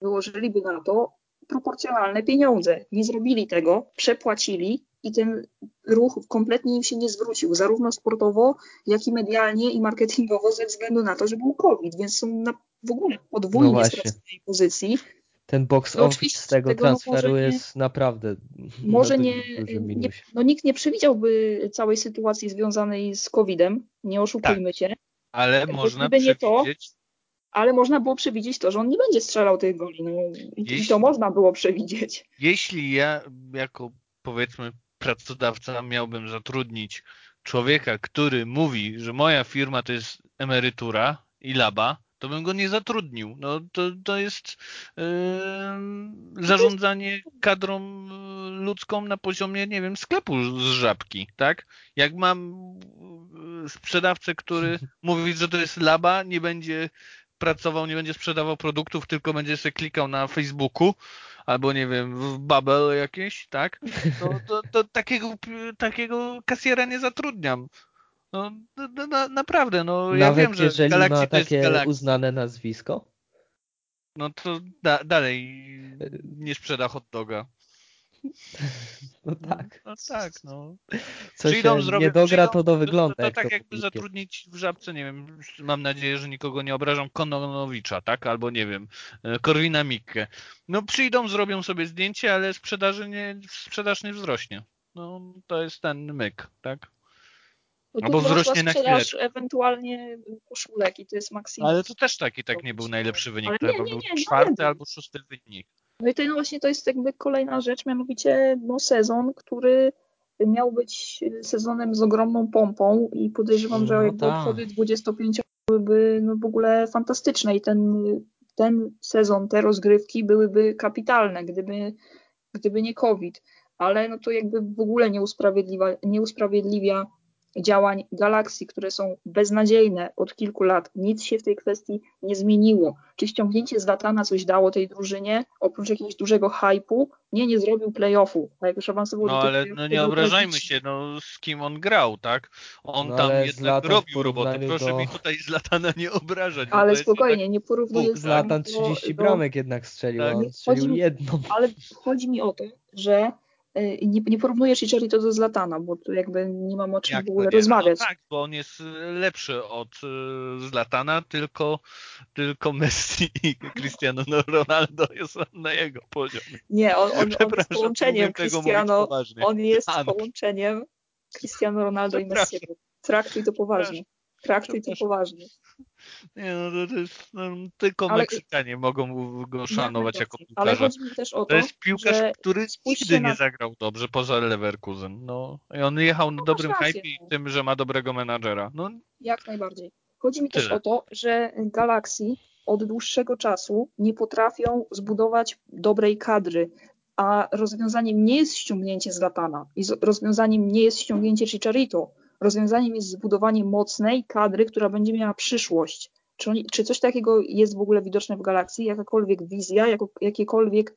Speaker 2: wyłożyliby na to proporcjonalne pieniądze. Nie zrobili tego, przepłacili i ten ruch kompletnie im się nie zwrócił, zarówno sportowo, jak i medialnie i marketingowo ze względu na to, że był COVID, więc są na w ogóle podwójnie no straconej pozycji.
Speaker 1: Ten box no, office z tego, tego transferu nie, jest naprawdę
Speaker 2: może nie, nie, no nikt nie przewidziałby całej sytuacji związanej z COVID-em, nie oszukujmy tak, się.
Speaker 3: Ale można przewidzieć to,
Speaker 2: ale można było przewidzieć to, że on nie będzie strzelał tych goli. No, jeśli, I to można było przewidzieć.
Speaker 3: Jeśli ja jako powiedzmy pracodawca miałbym zatrudnić człowieka, który mówi, że moja firma to jest emerytura i laba, to bym go nie zatrudnił. No, to, to jest yy, zarządzanie kadrą ludzką na poziomie, nie wiem, sklepu z żabki, tak? Jak mam sprzedawcę, który mówi, że to jest laba, nie będzie pracował, nie będzie sprzedawał produktów, tylko będzie sobie klikał na Facebooku albo nie wiem, w Bubble jakieś, tak? To, to, to takiego, takiego kasjera nie zatrudniam. No, no, no, naprawdę, no
Speaker 1: Nawet
Speaker 3: ja wiem, że
Speaker 1: jeżeli ma takie uznane nazwisko?
Speaker 3: No to da, dalej nie sprzeda hot doga. [LAUGHS]
Speaker 1: No tak.
Speaker 3: No tak, no.
Speaker 1: Co
Speaker 3: Przyjdą,
Speaker 1: się
Speaker 3: zrobią-
Speaker 1: nie dogra, to
Speaker 3: przyjdą-
Speaker 1: to wygląda
Speaker 3: To,
Speaker 1: jak
Speaker 3: tak
Speaker 1: to
Speaker 3: jakby
Speaker 1: publicznie.
Speaker 3: zatrudnić w żabce, nie wiem, mam nadzieję, że nikogo nie obrażam, Kononowicza, tak? Albo nie wiem, e, Korwina Mikke. No przyjdą, zrobią sobie zdjęcie, ale sprzedaży nie, sprzedaż nie wzrośnie. No to jest ten myk, tak?
Speaker 2: No
Speaker 3: Albo wzrośnie na
Speaker 2: sprzedaż ewentualnie koszulek i to jest maksimum.
Speaker 3: Ale to też taki tak nie był najlepszy wynik.
Speaker 2: Ale
Speaker 3: To
Speaker 2: nie,
Speaker 3: był czwarty albo szósty wynik.
Speaker 2: No i to no właśnie to jest jakby kolejna rzecz, mianowicie no, sezon, który miał być sezonem z ogromną pompą i podejrzewam, że
Speaker 1: No
Speaker 2: jakby
Speaker 1: tak.
Speaker 2: obchody 25 byłyby no, w ogóle fantastyczne i ten, ten sezon, te rozgrywki byłyby kapitalne, gdyby, gdyby nie COVID. Ale no to jakby w ogóle nie usprawiedliwia, nie usprawiedliwia działań Galaxy, które są beznadziejne od kilku lat. Nic się w tej kwestii nie zmieniło. Czy ściągnięcie z Latana coś dało tej drużynie, oprócz jakiegoś dużego hypu? Nie, nie zrobił playoffu. A jak już awansował
Speaker 3: No ale no, nie obrażajmy się, no z kim on grał, tak? On
Speaker 1: No,
Speaker 3: tam jednak robił robotę. Proszę
Speaker 1: do-
Speaker 3: mi tutaj z Latana nie obrażać.
Speaker 2: Ale spokojnie, nie porównuję z
Speaker 1: Zlatan
Speaker 2: do-
Speaker 1: 30
Speaker 2: do-
Speaker 1: bramek jednak strzelił,
Speaker 3: Tak.
Speaker 1: on strzelił
Speaker 2: chodzi mi-
Speaker 1: jedną.
Speaker 2: Ale chodzi mi o to, że nie, nie porównujesz Chicharito do Zlatana, bo tu jakby nie mam o czym
Speaker 3: Jak
Speaker 2: w
Speaker 3: to
Speaker 2: ogóle
Speaker 3: nie?
Speaker 2: rozmawiać.
Speaker 3: No tak, bo on jest y, lepszy od y, Zlatana, tylko, tylko Messi i [LAUGHS] Cristiano Ronaldo są na jego poziomie.
Speaker 2: Nie, on, on, on jest połączeniem Cristiano, on jest
Speaker 3: no.
Speaker 2: połączeniem Cristiano Ronaldo i. Messiego. Traktuj to poważnie. Traktuj to poważnie.
Speaker 3: Nie, no to, jest, no, tylko
Speaker 2: Ale-
Speaker 3: Meksykanie mogą go szanować
Speaker 2: Jak
Speaker 3: jako
Speaker 2: najbardziej. Ale
Speaker 3: piłkarza.
Speaker 2: chodzi mi też o to,
Speaker 3: To jest piłkarz, który nigdy
Speaker 2: na-
Speaker 3: nie zagrał dobrze poza Leverkusen. No, I on jechał na
Speaker 2: No,
Speaker 3: dobrym hypie i tym, że ma dobrego menadżera. No,
Speaker 2: Jak najbardziej. Chodzi mi też
Speaker 3: Tyle.
Speaker 2: o to, że Galaxy od dłuższego czasu nie potrafią zbudować dobrej kadry, a rozwiązaniem nie jest ściągnięcie z Latana i rozwiązaniem nie jest ściągnięcie Chicharito. Rozwiązaniem jest zbudowanie mocnej kadry, która będzie miała przyszłość. Czy, oni, czy coś takiego jest w ogóle widoczne w Galaxy? Jakakolwiek wizja, jako, jakiekolwiek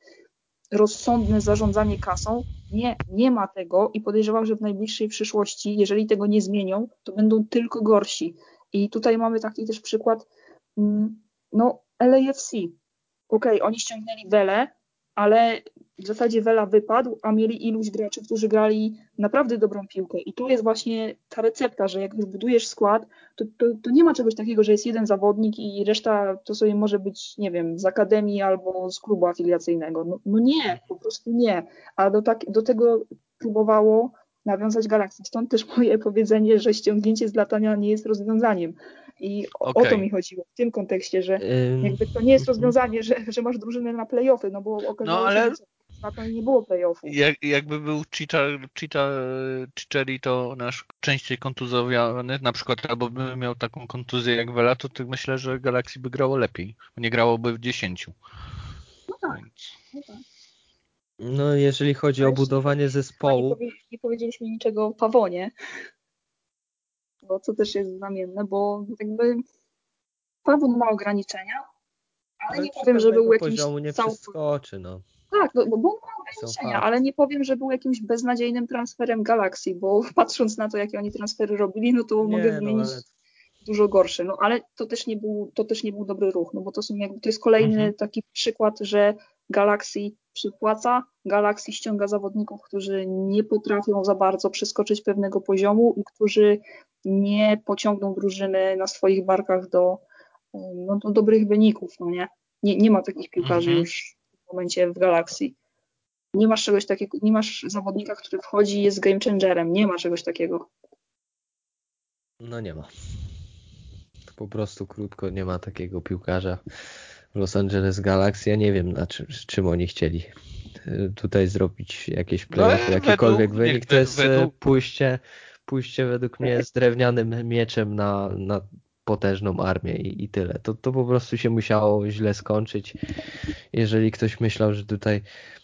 Speaker 2: rozsądne zarządzanie kasą? Nie, nie ma tego i podejrzewam, że w najbliższej przyszłości, jeżeli tego nie zmienią, to będą tylko gorsi. I tutaj mamy taki też przykład, mm, no LAFC. Okej, oni ściągnęli Wele, ale w zasadzie Wela wypadł, a mieli iluś graczy, którzy grali naprawdę dobrą piłkę. I tu jest właśnie ta recepta, że jak już budujesz skład, to, to, to nie ma czegoś takiego, że jest jeden zawodnik i reszta to sobie może być, nie wiem, z akademii albo z klubu afiliacyjnego. No, no nie, po prostu nie. A do, tak, do tego próbowało nawiązać Galaxy. Stąd też moje [LAUGHS] powiedzenie, że ściągnięcie z latania nie jest rozwiązaniem. I o, o to mi chodziło w tym kontekście, że
Speaker 1: Ym,
Speaker 2: jakby to nie jest rozwiązanie, że, że masz drużynę na playoffy, no bo okazało
Speaker 3: No, ale-
Speaker 2: się, z Latan nie było playoffów.
Speaker 3: jak, jakby był Chicha, Chicharito nasz częściej kontuzowany, na przykład, albo by miał taką kontuzję jak Vela, to myślę, że Galaxy by grało lepiej. Nie grałoby w 10.
Speaker 2: No tak.
Speaker 3: Więc-
Speaker 2: No tak.
Speaker 1: No jeżeli chodzi o
Speaker 2: Ale
Speaker 1: budowanie
Speaker 2: Chyba nie,
Speaker 1: zespołu,
Speaker 2: powie, nie powiedzieliśmy niczego o Pawonie, bo co też jest znamienne, bo jakby Pawon ma ograniczenia, ale nie
Speaker 1: do
Speaker 2: powiem, że był jakimś
Speaker 1: poziomu nie
Speaker 2: cał...
Speaker 1: przeskoczy, no.
Speaker 2: Tak, no, bo bo on ma ograniczenia, ale nie powiem, że był jakimś beznadziejnym transferem Galaxy, bo [LAUGHS] patrząc na to, jakie oni transfery robili, no to
Speaker 1: Nie,
Speaker 2: mogę
Speaker 1: no,
Speaker 2: wymienić
Speaker 1: ale-
Speaker 2: dużo gorsze. No ale to też nie był, to też nie był dobry ruch, no bo to są jakby, to jest kolejny
Speaker 3: Mhm.
Speaker 2: taki przykład, że Galaxy przypłaca, Galaxy ściąga zawodników, którzy nie potrafią za bardzo przeskoczyć pewnego poziomu i którzy nie pociągną drużyny na swoich barkach do, no, do dobrych wyników, no nie? Nie, nie ma takich piłkarzy
Speaker 3: Mhm.
Speaker 2: już momencie w Galaxy. Nie masz czegoś takiego, nie masz zawodnika, który wchodzi i jest game changerem. Nie ma czegoś takiego.
Speaker 1: No nie ma. Po prostu krótko nie ma takiego piłkarza w Los Angeles Galaxy. Ja nie wiem na czym, z czym oni chcieli y, tutaj zrobić jakieś
Speaker 3: No,
Speaker 1: playoffy,
Speaker 3: według-
Speaker 1: jakikolwiek
Speaker 3: niech
Speaker 1: wynik. To jest y,
Speaker 3: według-
Speaker 1: pójście, pójście według mnie z drewnianym mieczem na, na potężną armię i, i tyle. To, to po prostu się musiało źle skończyć. Jeżeli ktoś myślał, że tutaj,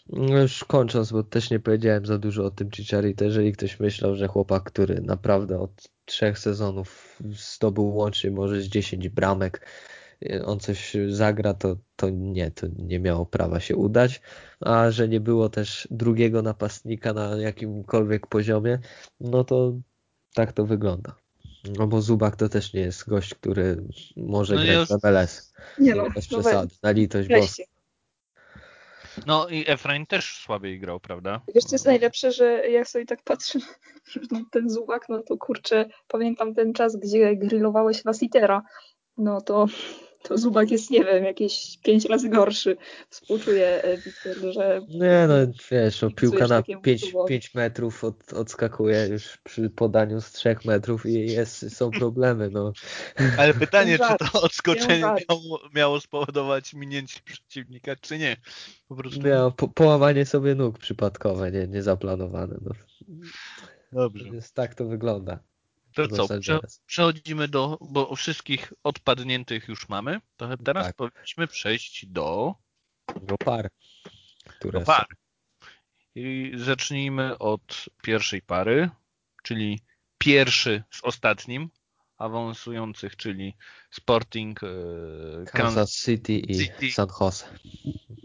Speaker 1: no już kończąc, bo też nie powiedziałem za dużo o tym to jeżeli ktoś myślał, że chłopak, który naprawdę od trzech sezonów zdobył łącznie może z 10 bramek, on coś zagra, to, to nie, to nie miało prawa się udać, a że nie było też drugiego napastnika na jakimkolwiek poziomie, no to tak to wygląda. No bo Zubak to też nie jest gość, który może no grać w MLS.
Speaker 2: Nie no,
Speaker 1: bez no przesady, na litość boską.
Speaker 3: No i Efrain też słabiej grał, prawda?
Speaker 2: Wiesz co jest najlepsze, że jak sobie tak patrzę [LAUGHS] na ten Zubak, no to kurczę, pamiętam ten czas, gdzie grillowałeś Lasitera, no to to Zubak jest, nie wiem, jakieś pięć razy gorszy. Współczuję e, Wiktor, że...
Speaker 1: Nie no, wiesz, o, piłka na 5 metrów od, odskakuje już przy podaniu z 3 metrów i jest, są problemy, no.
Speaker 3: Ale pytanie, czy to odskoczenie miało, miało spowodować minięcie przeciwnika, czy nie?
Speaker 1: Po prostu... Miało po, połamanie sobie nóg przypadkowe, nie, niezaplanowane. No.
Speaker 3: Dobrze.
Speaker 1: Więc tak to wygląda.
Speaker 3: To co, prze, przechodzimy do, bo wszystkich odpadniętych już mamy, to teraz tak. powinniśmy przejść do...
Speaker 1: Do par.
Speaker 3: Które do par. I zacznijmy od pierwszej pary, czyli pierwszy z ostatnim awansujących, czyli Sporting
Speaker 1: e, Kansas City i City. San Jose.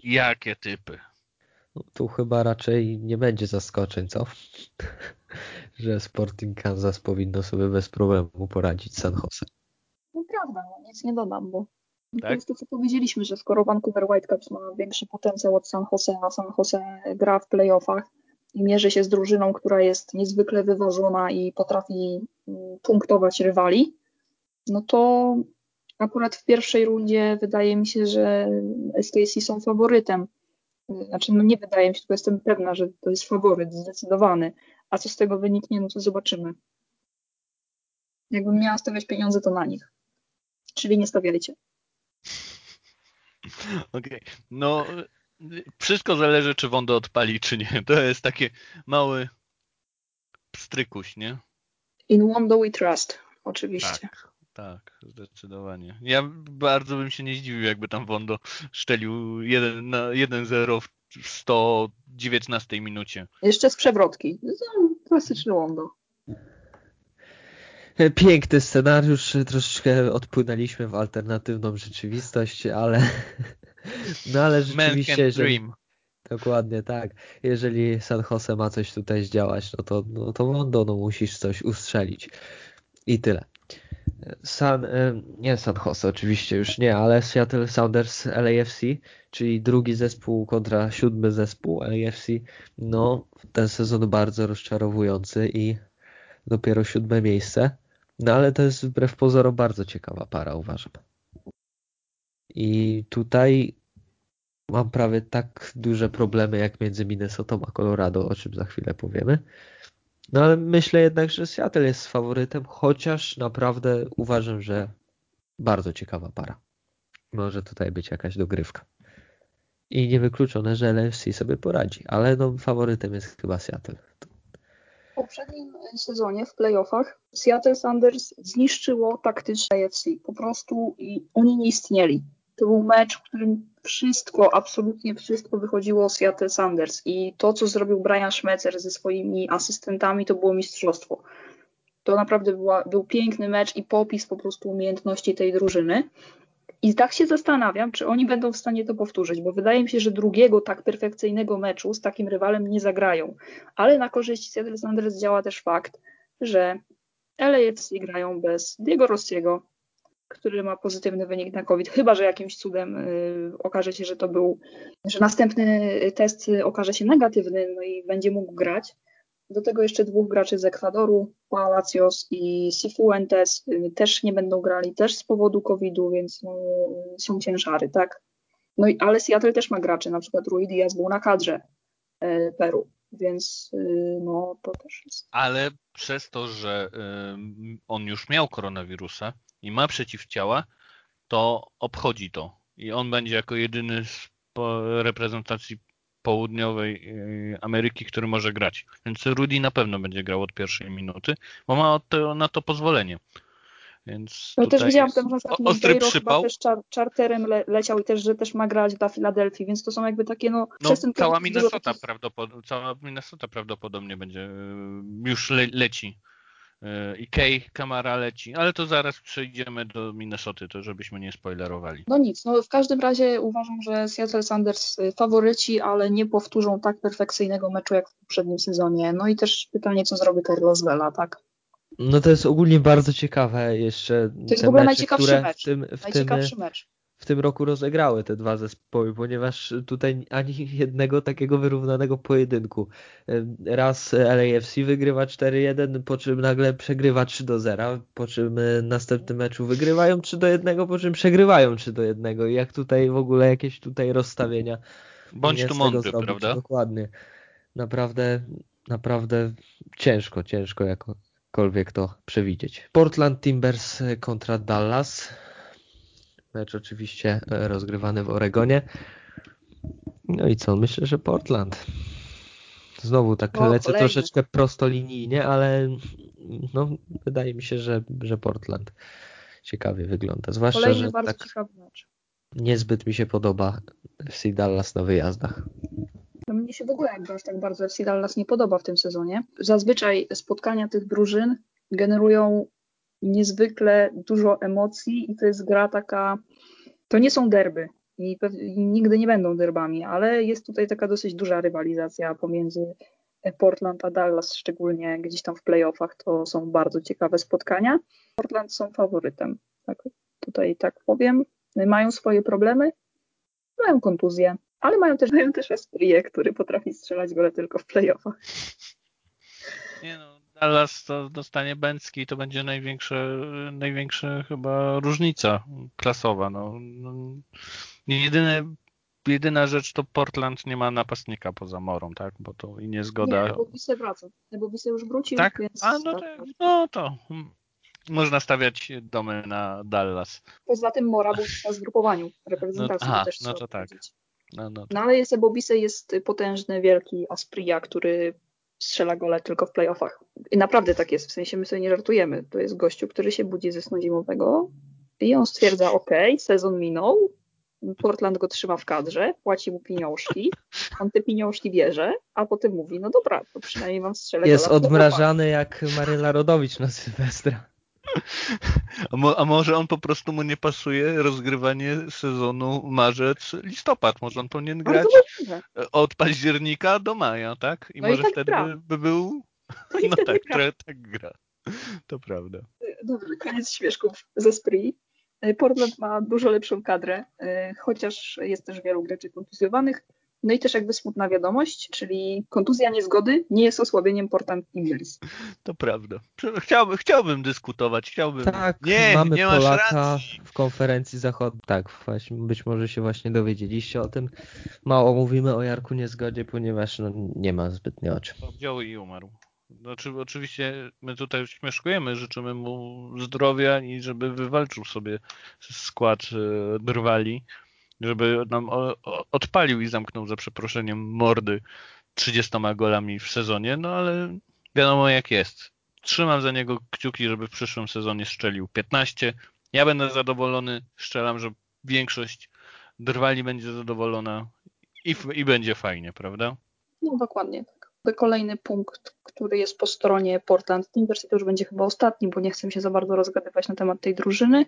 Speaker 3: Jakie typy?
Speaker 1: No, tu chyba raczej nie będzie zaskoczeń, co? [LAUGHS] że Sporting Kansas powinno sobie bez problemu poradzić San Jose.
Speaker 2: No prawda, no nic nie dodam, bo tak? to jest to, co powiedzieliśmy, że skoro Vancouver Whitecaps ma większy potencjał od San Jose, a San Jose gra w playoffach i mierzy się z drużyną, która jest niezwykle wyważona i potrafi mm, punktować rywali, no to akurat w pierwszej rundzie wydaje mi się, że SKC są faworytem. Znaczy, no nie wydaje mi się, tylko jestem pewna, że to jest faworyt zdecydowany. A co z tego wyniknie, no to zobaczymy. Jakbym miała stawiać pieniądze, to na nich. Czyli nie stawiajcie. [LAUGHS]
Speaker 3: Okej. Okay. No, wszystko zależy, czy Wondo odpali, czy nie. To jest takie mały pstrykuś, nie?
Speaker 2: In Wondo we trust, oczywiście.
Speaker 3: Tak, tak, zdecydowanie. Ja bardzo bym się nie zdziwił, jakby tam Wondo szczelił 1-0 w 119 minucie.
Speaker 2: Jeszcze z przewrotki. Klasyczny Wondo.
Speaker 1: Piękny scenariusz, troszeczkę odpłynęliśmy w alternatywną rzeczywistość, ale [LAUGHS] no ale rzeczywiście, że dokładnie tak. Jeżeli San Jose ma coś tutaj zdziałać, no to, no to Wondo, no musisz coś ustrzelić. I tyle. San, e, nie San Jose oczywiście już nie, ale Seattle Sounders LAFC, czyli drugi zespół kontra siódmy zespół LAFC, no ten sezon bardzo rozczarowujący i dopiero siódme miejsce, no ale to jest wbrew pozorom bardzo ciekawa para uważam. I tutaj mam prawie tak duże problemy jak między Minnesota a Colorado, o czym za chwilę powiemy. No ale myślę jednak, że Seattle jest faworytem, chociaż naprawdę uważam, że bardzo ciekawa para. Może tutaj być jakaś dogrywka. I niewykluczone, że LFC sobie poradzi, ale no, faworytem jest chyba Seattle.
Speaker 2: W poprzednim sezonie w playoffach Seattle Sanders zniszczyło taktycznie AFC. Po prostu i oni nie istnieli. To był mecz, w którym wszystko, absolutnie wszystko wychodziło z Seattle Sanders i to, co zrobił Brian Schmetzer ze swoimi asystentami, to było mistrzostwo. To naprawdę była, był piękny mecz i popis po prostu umiejętności tej drużyny. I tak się zastanawiam, czy oni będą w stanie to powtórzyć, bo wydaje mi się, że drugiego tak perfekcyjnego meczu z takim rywalem nie zagrają. Ale na korzyść Seattle Sanders działa też fakt, że LAFC grają bez Diego Rossiego, który ma pozytywny wynik na COVID, chyba że jakimś cudem y, okaże się, że to był, że następny test okaże się negatywny, no i będzie mógł grać. Do tego jeszcze dwóch graczy z Ekwadoru, Palacios i Sifuentes, y, też nie będą grali, też z powodu COVID-u, więc no, są ciężary, tak? No i ale Seattle też ma graczy, na przykład Rui Diaz był na kadrze y, Peru, więc no to też jest.
Speaker 3: Ale przez to, że on już miał koronawirusa, i ma przeciwciała, to obchodzi to. I on będzie jako jedyny z reprezentacji południowej e, Ameryki, który może grać. Więc Rudy na pewno będzie grał od pierwszej minuty, bo ma na to pozwolenie. Więc
Speaker 2: no też widziałam że
Speaker 3: ostry przypał.
Speaker 2: też czar czarterem le leciał i też, że też ma grać dla Filadelfii, więc to są jakby takie no...
Speaker 3: no cała Minnesota, prawdopod cała Minnesota prawdopodobnie będzie e, już le leci i Kay Kamara leci, ale to zaraz przejdziemy do Minnesoty, to żebyśmy nie spoilerowali.
Speaker 2: No nic, no w każdym razie uważam, że Seattle Sanders y, faworyci, ale nie powtórzą tak perfekcyjnego meczu jak w poprzednim sezonie. No i też pytanie, co zrobi Carlos Vela, tak?
Speaker 1: No to jest ogólnie bardzo ciekawe jeszcze.
Speaker 2: To jest w ogóle mecze, najciekawszy mecz. W tym, w najciekawszy
Speaker 1: tym,
Speaker 2: mecz
Speaker 1: w tym roku rozegrały te dwa zespoły, ponieważ tutaj ani jednego takiego wyrównanego pojedynku. Raz LAFC wygrywa 4-1, po czym nagle przegrywa 3-0, po czym e, następny meczu wygrywają 3-1, po czym przegrywają 3-1 i jak tutaj w ogóle jakieś tutaj rozstawienia.
Speaker 3: Bądź tu mądry, zrobić, prawda?
Speaker 1: Dokładnie. Naprawdę, naprawdę ciężko, ciężko jakokolwiek to przewidzieć. Portland Timbers kontra Dallas Mecz oczywiście e, rozgrywany w Oregonie. No i co? Myślę, że Portland. Znowu tak o, lecę kolejny. troszeczkę prostolinijnie, ale no, wydaje mi się, że, że Portland ciekawie wygląda. Zwłaszcza,
Speaker 2: kolejny
Speaker 1: że
Speaker 2: bardzo
Speaker 1: tak
Speaker 2: ciekawy mecz.
Speaker 1: niezbyt mi się podoba FC Dallas na wyjazdach.
Speaker 2: No mnie się w ogóle jakby aż tak bardzo FC Dallas nie podoba w tym sezonie. Zazwyczaj spotkania tych drużyn generują niezwykle dużo emocji i to jest gra taka, to nie są derby i, i nigdy nie będą derbami, ale jest tutaj taka dosyć duża rywalizacja pomiędzy Portland a Dallas, szczególnie gdzieś tam w playoffach, to są bardzo ciekawe spotkania. Portland są faworytem, tak, tutaj tak powiem. Mają swoje problemy, mają kontuzję, ale mają też, mają też Esprię, który potrafi strzelać gole tylko w playoffach.
Speaker 3: Nie no, Dallas to dostanie Bęcki i to będzie największa, największa chyba różnica klasowa. No, no, jedyne, jedyna rzecz to Portland nie ma napastnika poza Morą, tak? Bo to i niezgoda.
Speaker 2: Nie, bo Bise wraca. Bo Bise już wrócił,
Speaker 3: tak?
Speaker 2: więc...
Speaker 3: A, no, tak, no to można stawiać domy na Dallas.
Speaker 2: Poza tym Mora był w zgrupowaniu reprezentacji.
Speaker 3: No, aha,
Speaker 2: też
Speaker 3: no to tak. No, no,
Speaker 2: tak. no ale jest Bobise jest potężny, wielki Aspria, który strzela gole tylko w playoffach. I naprawdę tak jest, w sensie my sobie nie żartujemy. To jest gościu, który się budzi ze snu zimowego i on stwierdza, ok, sezon minął, Portland go trzyma w kadrze, płaci mu pieniążki, on te pieniążki bierze, a potem mówi, no dobra, to przynajmniej mam strzelę
Speaker 1: Jest odmrażany jak Maryla Rodowicz na Sylwestra.
Speaker 3: A, mo, a, może on po prostu mu nie pasuje rozgrywanie sezonu marzec-listopad. Może on powinien grać od października do maja, tak? I
Speaker 2: no
Speaker 3: może
Speaker 2: i tak
Speaker 3: wtedy by, by, był.
Speaker 2: No, [LAUGHS] no
Speaker 3: tak, gra. [LAUGHS] tak gra. To prawda.
Speaker 2: Dobrze, koniec śmieszków ze Spree. Portland ma dużo lepszą kadrę, e, chociaż jest też wielu graczy kontuzjowanych. No i też jakby smutna wiadomość, czyli kontuzja niezgody nie jest osłabieniem Portland Timbers.
Speaker 3: To prawda. Chciałbym, chciałbym dyskutować, chciałbym.
Speaker 1: Tak,
Speaker 3: nie,
Speaker 1: mamy
Speaker 3: nie
Speaker 1: Polaka w konferencji zachodniej. Tak, właśnie, być może się właśnie dowiedzieliście o tym. Mało mówimy o Jarku Niezgodzie, ponieważ no, nie ma zbytnio o czym.
Speaker 3: I umarł. Znaczy, oczywiście my tutaj śmieszkujemy, życzymy mu zdrowia i żeby wywalczył sobie skład e, drwali żeby nam odpalił i zamknął za przeproszeniem mordy 30 golami w sezonie, no ale wiadomo jak jest. Trzymam za niego kciuki, żeby w przyszłym sezonie strzelił 15. Ja będę zadowolony, strzelam, że większość drwali będzie zadowolona i, i będzie fajnie, prawda?
Speaker 2: No dokładnie tak. Kolejny punkt, który jest po stronie Portland Timbers to już będzie chyba ostatni, bo nie chcę się za bardzo rozgadywać na temat tej drużyny.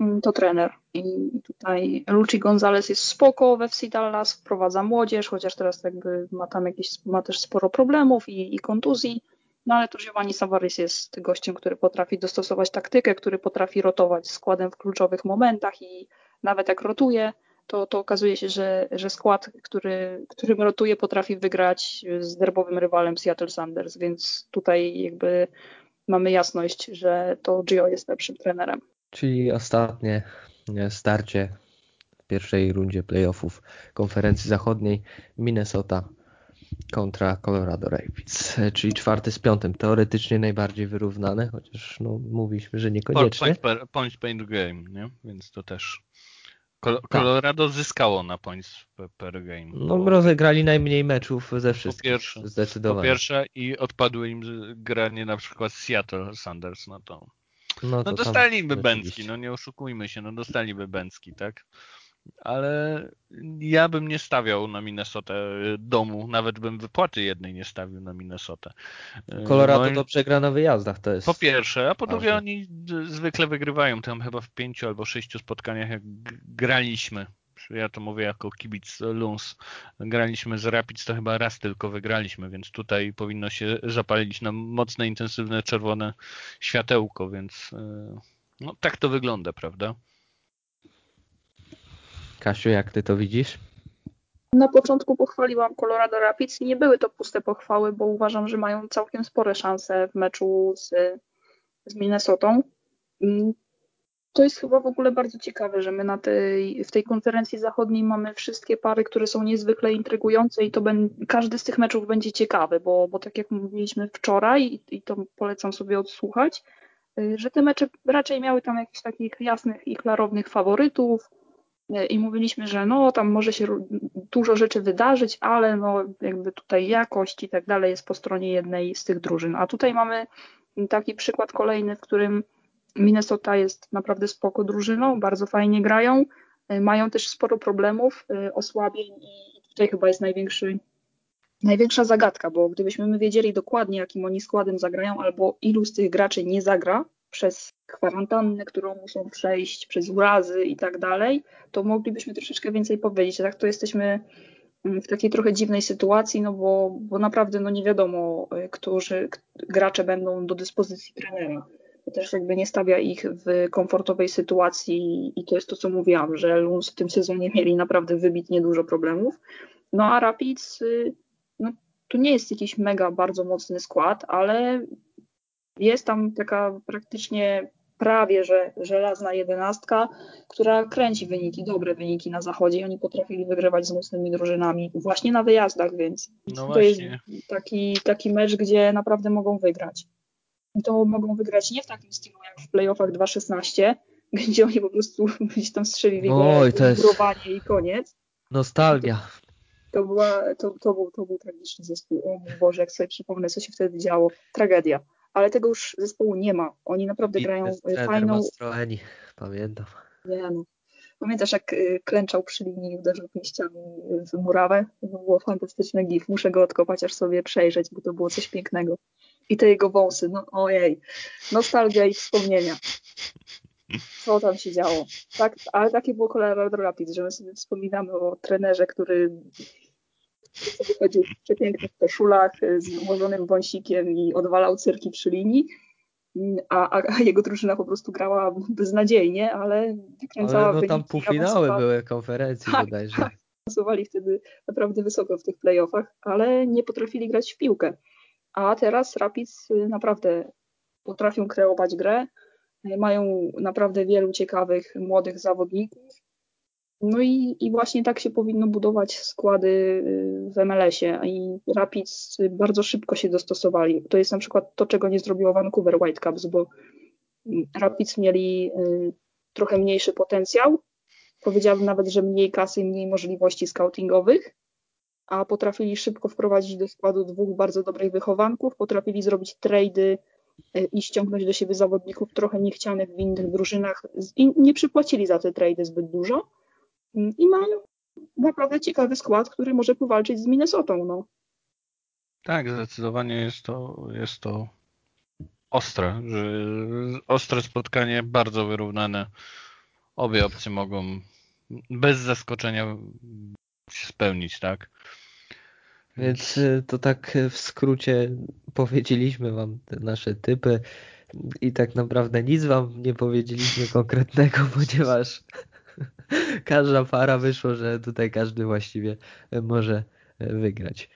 Speaker 2: Mm, to trener. I tutaj Luci Gonzalez jest spoko we FC Dallas, wprowadza młodzież, chociaż teraz jakby ma tam jakieś, ma też sporo problemów i, i kontuzji. No ale tu Giovanni Savaris jest gościem, który potrafi dostosować taktykę, który potrafi rotować składem w kluczowych momentach i nawet jak rotuje, to, to okazuje się, że, że skład, który, którym rotuje, potrafi wygrać z derbowym rywalem Seattle Sanders, więc tutaj jakby mamy jasność, że to Gio jest lepszym trenerem.
Speaker 1: Czyli ostatnie starcie w pierwszej rundzie playoffów konferencji zachodniej Minnesota kontra Colorado Rapids, czyli czwarty z piątym. Teoretycznie najbardziej wyrównane, chociaż no, mówiliśmy, że niekoniecznie.
Speaker 3: Point, point, point game, nie? więc to też Colorado zyskało na points per game.
Speaker 1: No bo... rozegrali najmniej meczów ze wszystkich. Po pierwsze, zdecydowanie.
Speaker 3: Po pierwsze i odpadły im granie na przykład Seattle Sanders, no to no, no dostaliby Bęcki, no nie oszukujmy się, no dostaliby Bęcki, tak? Ale ja bym nie stawiał na Minnesotę domu, nawet bym wypłaty jednej nie stawił na Minnesotę.
Speaker 1: Colorado no, to przegra na wyjazdach, to jest.
Speaker 3: Po pierwsze, a po drugie oni zwykle wygrywają tam chyba w pięciu albo sześciu spotkaniach, jak graliśmy ja to mówię jako kibic Luns, graliśmy z Rapids, to chyba raz tylko wygraliśmy, więc tutaj powinno się zapalić na mocne, intensywne czerwone światełko, więc e, no, tak to wygląda, prawda?
Speaker 1: Kasiu, jak ty to widzisz?
Speaker 2: Na początku pochwaliłam Colorado Rapids i nie były to puste pochwały, bo uważam, że mają całkiem spore szanse w meczu z, z Minnesotą. To jest chyba w ogóle bardzo ciekawe, że my na tej, w tej konferencji zachodniej mamy wszystkie pary, które są niezwykle intrygujące i to ben, każdy z tych meczów będzie ciekawy, bo, bo tak jak mówiliśmy wczoraj i, i to polecam sobie odsłuchać, y, że te mecze raczej miały tam jakichś takich jasnych i klarownych faworytów y, i mówiliśmy, że no tam może się dużo rzeczy wydarzyć, ale no jakby tutaj jakość i tak dalej jest po stronie jednej z tych drużyn. A tutaj mamy taki przykład kolejny, w którym Minnesota jest naprawdę spoko drużyną, bardzo fajnie grają, y, mają też sporo problemów, y, osłabień i tutaj chyba jest największy, największa zagadka, bo gdybyśmy my wiedzieli dokładnie, jakim oni składem zagrają, albo ilu z tych graczy nie zagra przez kwarantannę, którą muszą przejść, przez urazy i tak dalej, to moglibyśmy troszeczkę więcej powiedzieć. Tak to jesteśmy mm, w takiej trochę dziwnej sytuacji, no bo, bo naprawdę no nie wiadomo, y, którzy gracze będą do dyspozycji trenera też jakby nie stawia ich w komfortowej sytuacji i to jest to, co mówiłam, że Luns w tym sezonie mieli naprawdę wybitnie dużo problemów. No a Rapids, y, no to nie jest jakiś mega bardzo mocny skład, ale jest tam taka praktycznie prawie, że żelazna jedenastka, która kręci wyniki, dobre wyniki na zachodzie i oni potrafili wygrywać z mocnymi drużynami właśnie na wyjazdach, więc no to jest taki, taki mecz, gdzie naprawdę mogą wygrać to mogą wygrać nie w takim stylu jak w playoffach 2.16, [LAUGHS] gdzie oni po prostu [LAUGHS] gdzieś tam strzelili Oj, to jest... i koniec.
Speaker 1: Nostalgia.
Speaker 2: To, była, to, to, był, to był tragiczny zespół. O mój Boże, jak sobie przypomnę, co się wtedy działo. Tragedia. Ale tego już zespołu nie ma. Oni naprawdę I grają fajną...
Speaker 1: Mastroeni, pamiętam.
Speaker 2: Nie no. Pamiętasz, jak y, klęczał przy linii i uderzył pięściami w murawę? To było fantastyczne gif. Muszę go odkopać, aż sobie przejrzeć, bo to było coś pięknego i te jego wąsy, no ojej, nostalgia i wspomnienia. Co tam się działo? Tak, ale takie było Colorado Rapids, że my sobie wspominamy o trenerze, który chodził w przepięknych koszulach z ułożonym wąsikiem i odwalał cyrki przy linii, a, a jego drużyna po prostu grała beznadziejnie, ale wykręcała ale
Speaker 1: no tam półfinały były konferencji tak, bodajże. Tak,
Speaker 2: wtedy naprawdę wysoko w tych playoffach, ale nie potrafili grać w piłkę. A teraz Rapids y, naprawdę potrafią kreować grę, y, mają naprawdę wielu ciekawych młodych zawodników. No i, i właśnie tak się powinno budować składy y, w MLS-ie i Rapids bardzo szybko się dostosowali. To jest na przykład to, czego nie zrobiło Vancouver Whitecaps, bo Rapids mieli trochę mniejszy potencjał. Powiedziałabym nawet, że mniej kasy mniej możliwości scoutingowych, a potrafili szybko wprowadzić do składu dwóch bardzo dobrych wychowanków, potrafili zrobić trady e, i ściągnąć do siebie zawodników trochę niechcianych w innych drużynach i nie przypłacili za te trady zbyt dużo mm, i mają naprawdę ciekawy skład, który może powalczyć z Minnesotą. No.
Speaker 3: Tak, zdecydowanie jest to, jest to ostre, ostre spotkanie, bardzo wyrównane. Obie opcje mogą bez zaskoczenia spełnić, tak?
Speaker 1: Więc y, to tak w skrócie powiedzieliśmy wam te nasze typy i tak naprawdę nic wam nie powiedzieliśmy [LAUGHS] konkretnego, ponieważ [LAUGHS] każda para wyszło, że tutaj każdy właściwie może wygrać.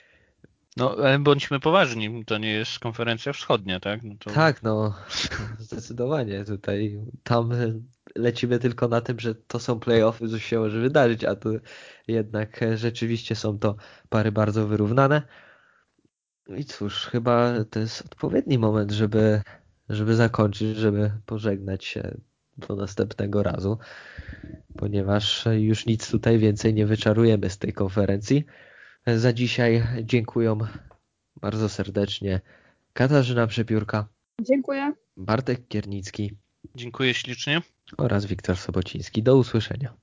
Speaker 3: No, ale bądźmy poważni, to nie jest konferencja wschodnia, tak? No
Speaker 1: to... Tak, no, zdecydowanie tutaj, tam lecimy tylko na tym, że to są playoffy, coś się może wydarzyć, a tu jednak rzeczywiście są to pary bardzo wyrównane. I cóż, chyba to jest odpowiedni moment, żeby, żeby zakończyć, żeby pożegnać się do następnego razu, ponieważ już nic tutaj więcej nie wyczarujemy z tej konferencji. Za dzisiaj dziękuję bardzo serdecznie Katarzyna Przepiórka.
Speaker 2: Dziękuję.
Speaker 1: Bartek Kiernicki.
Speaker 3: Dziękuję ślicznie.
Speaker 1: Oraz Wiktor Sobociński. Do usłyszenia.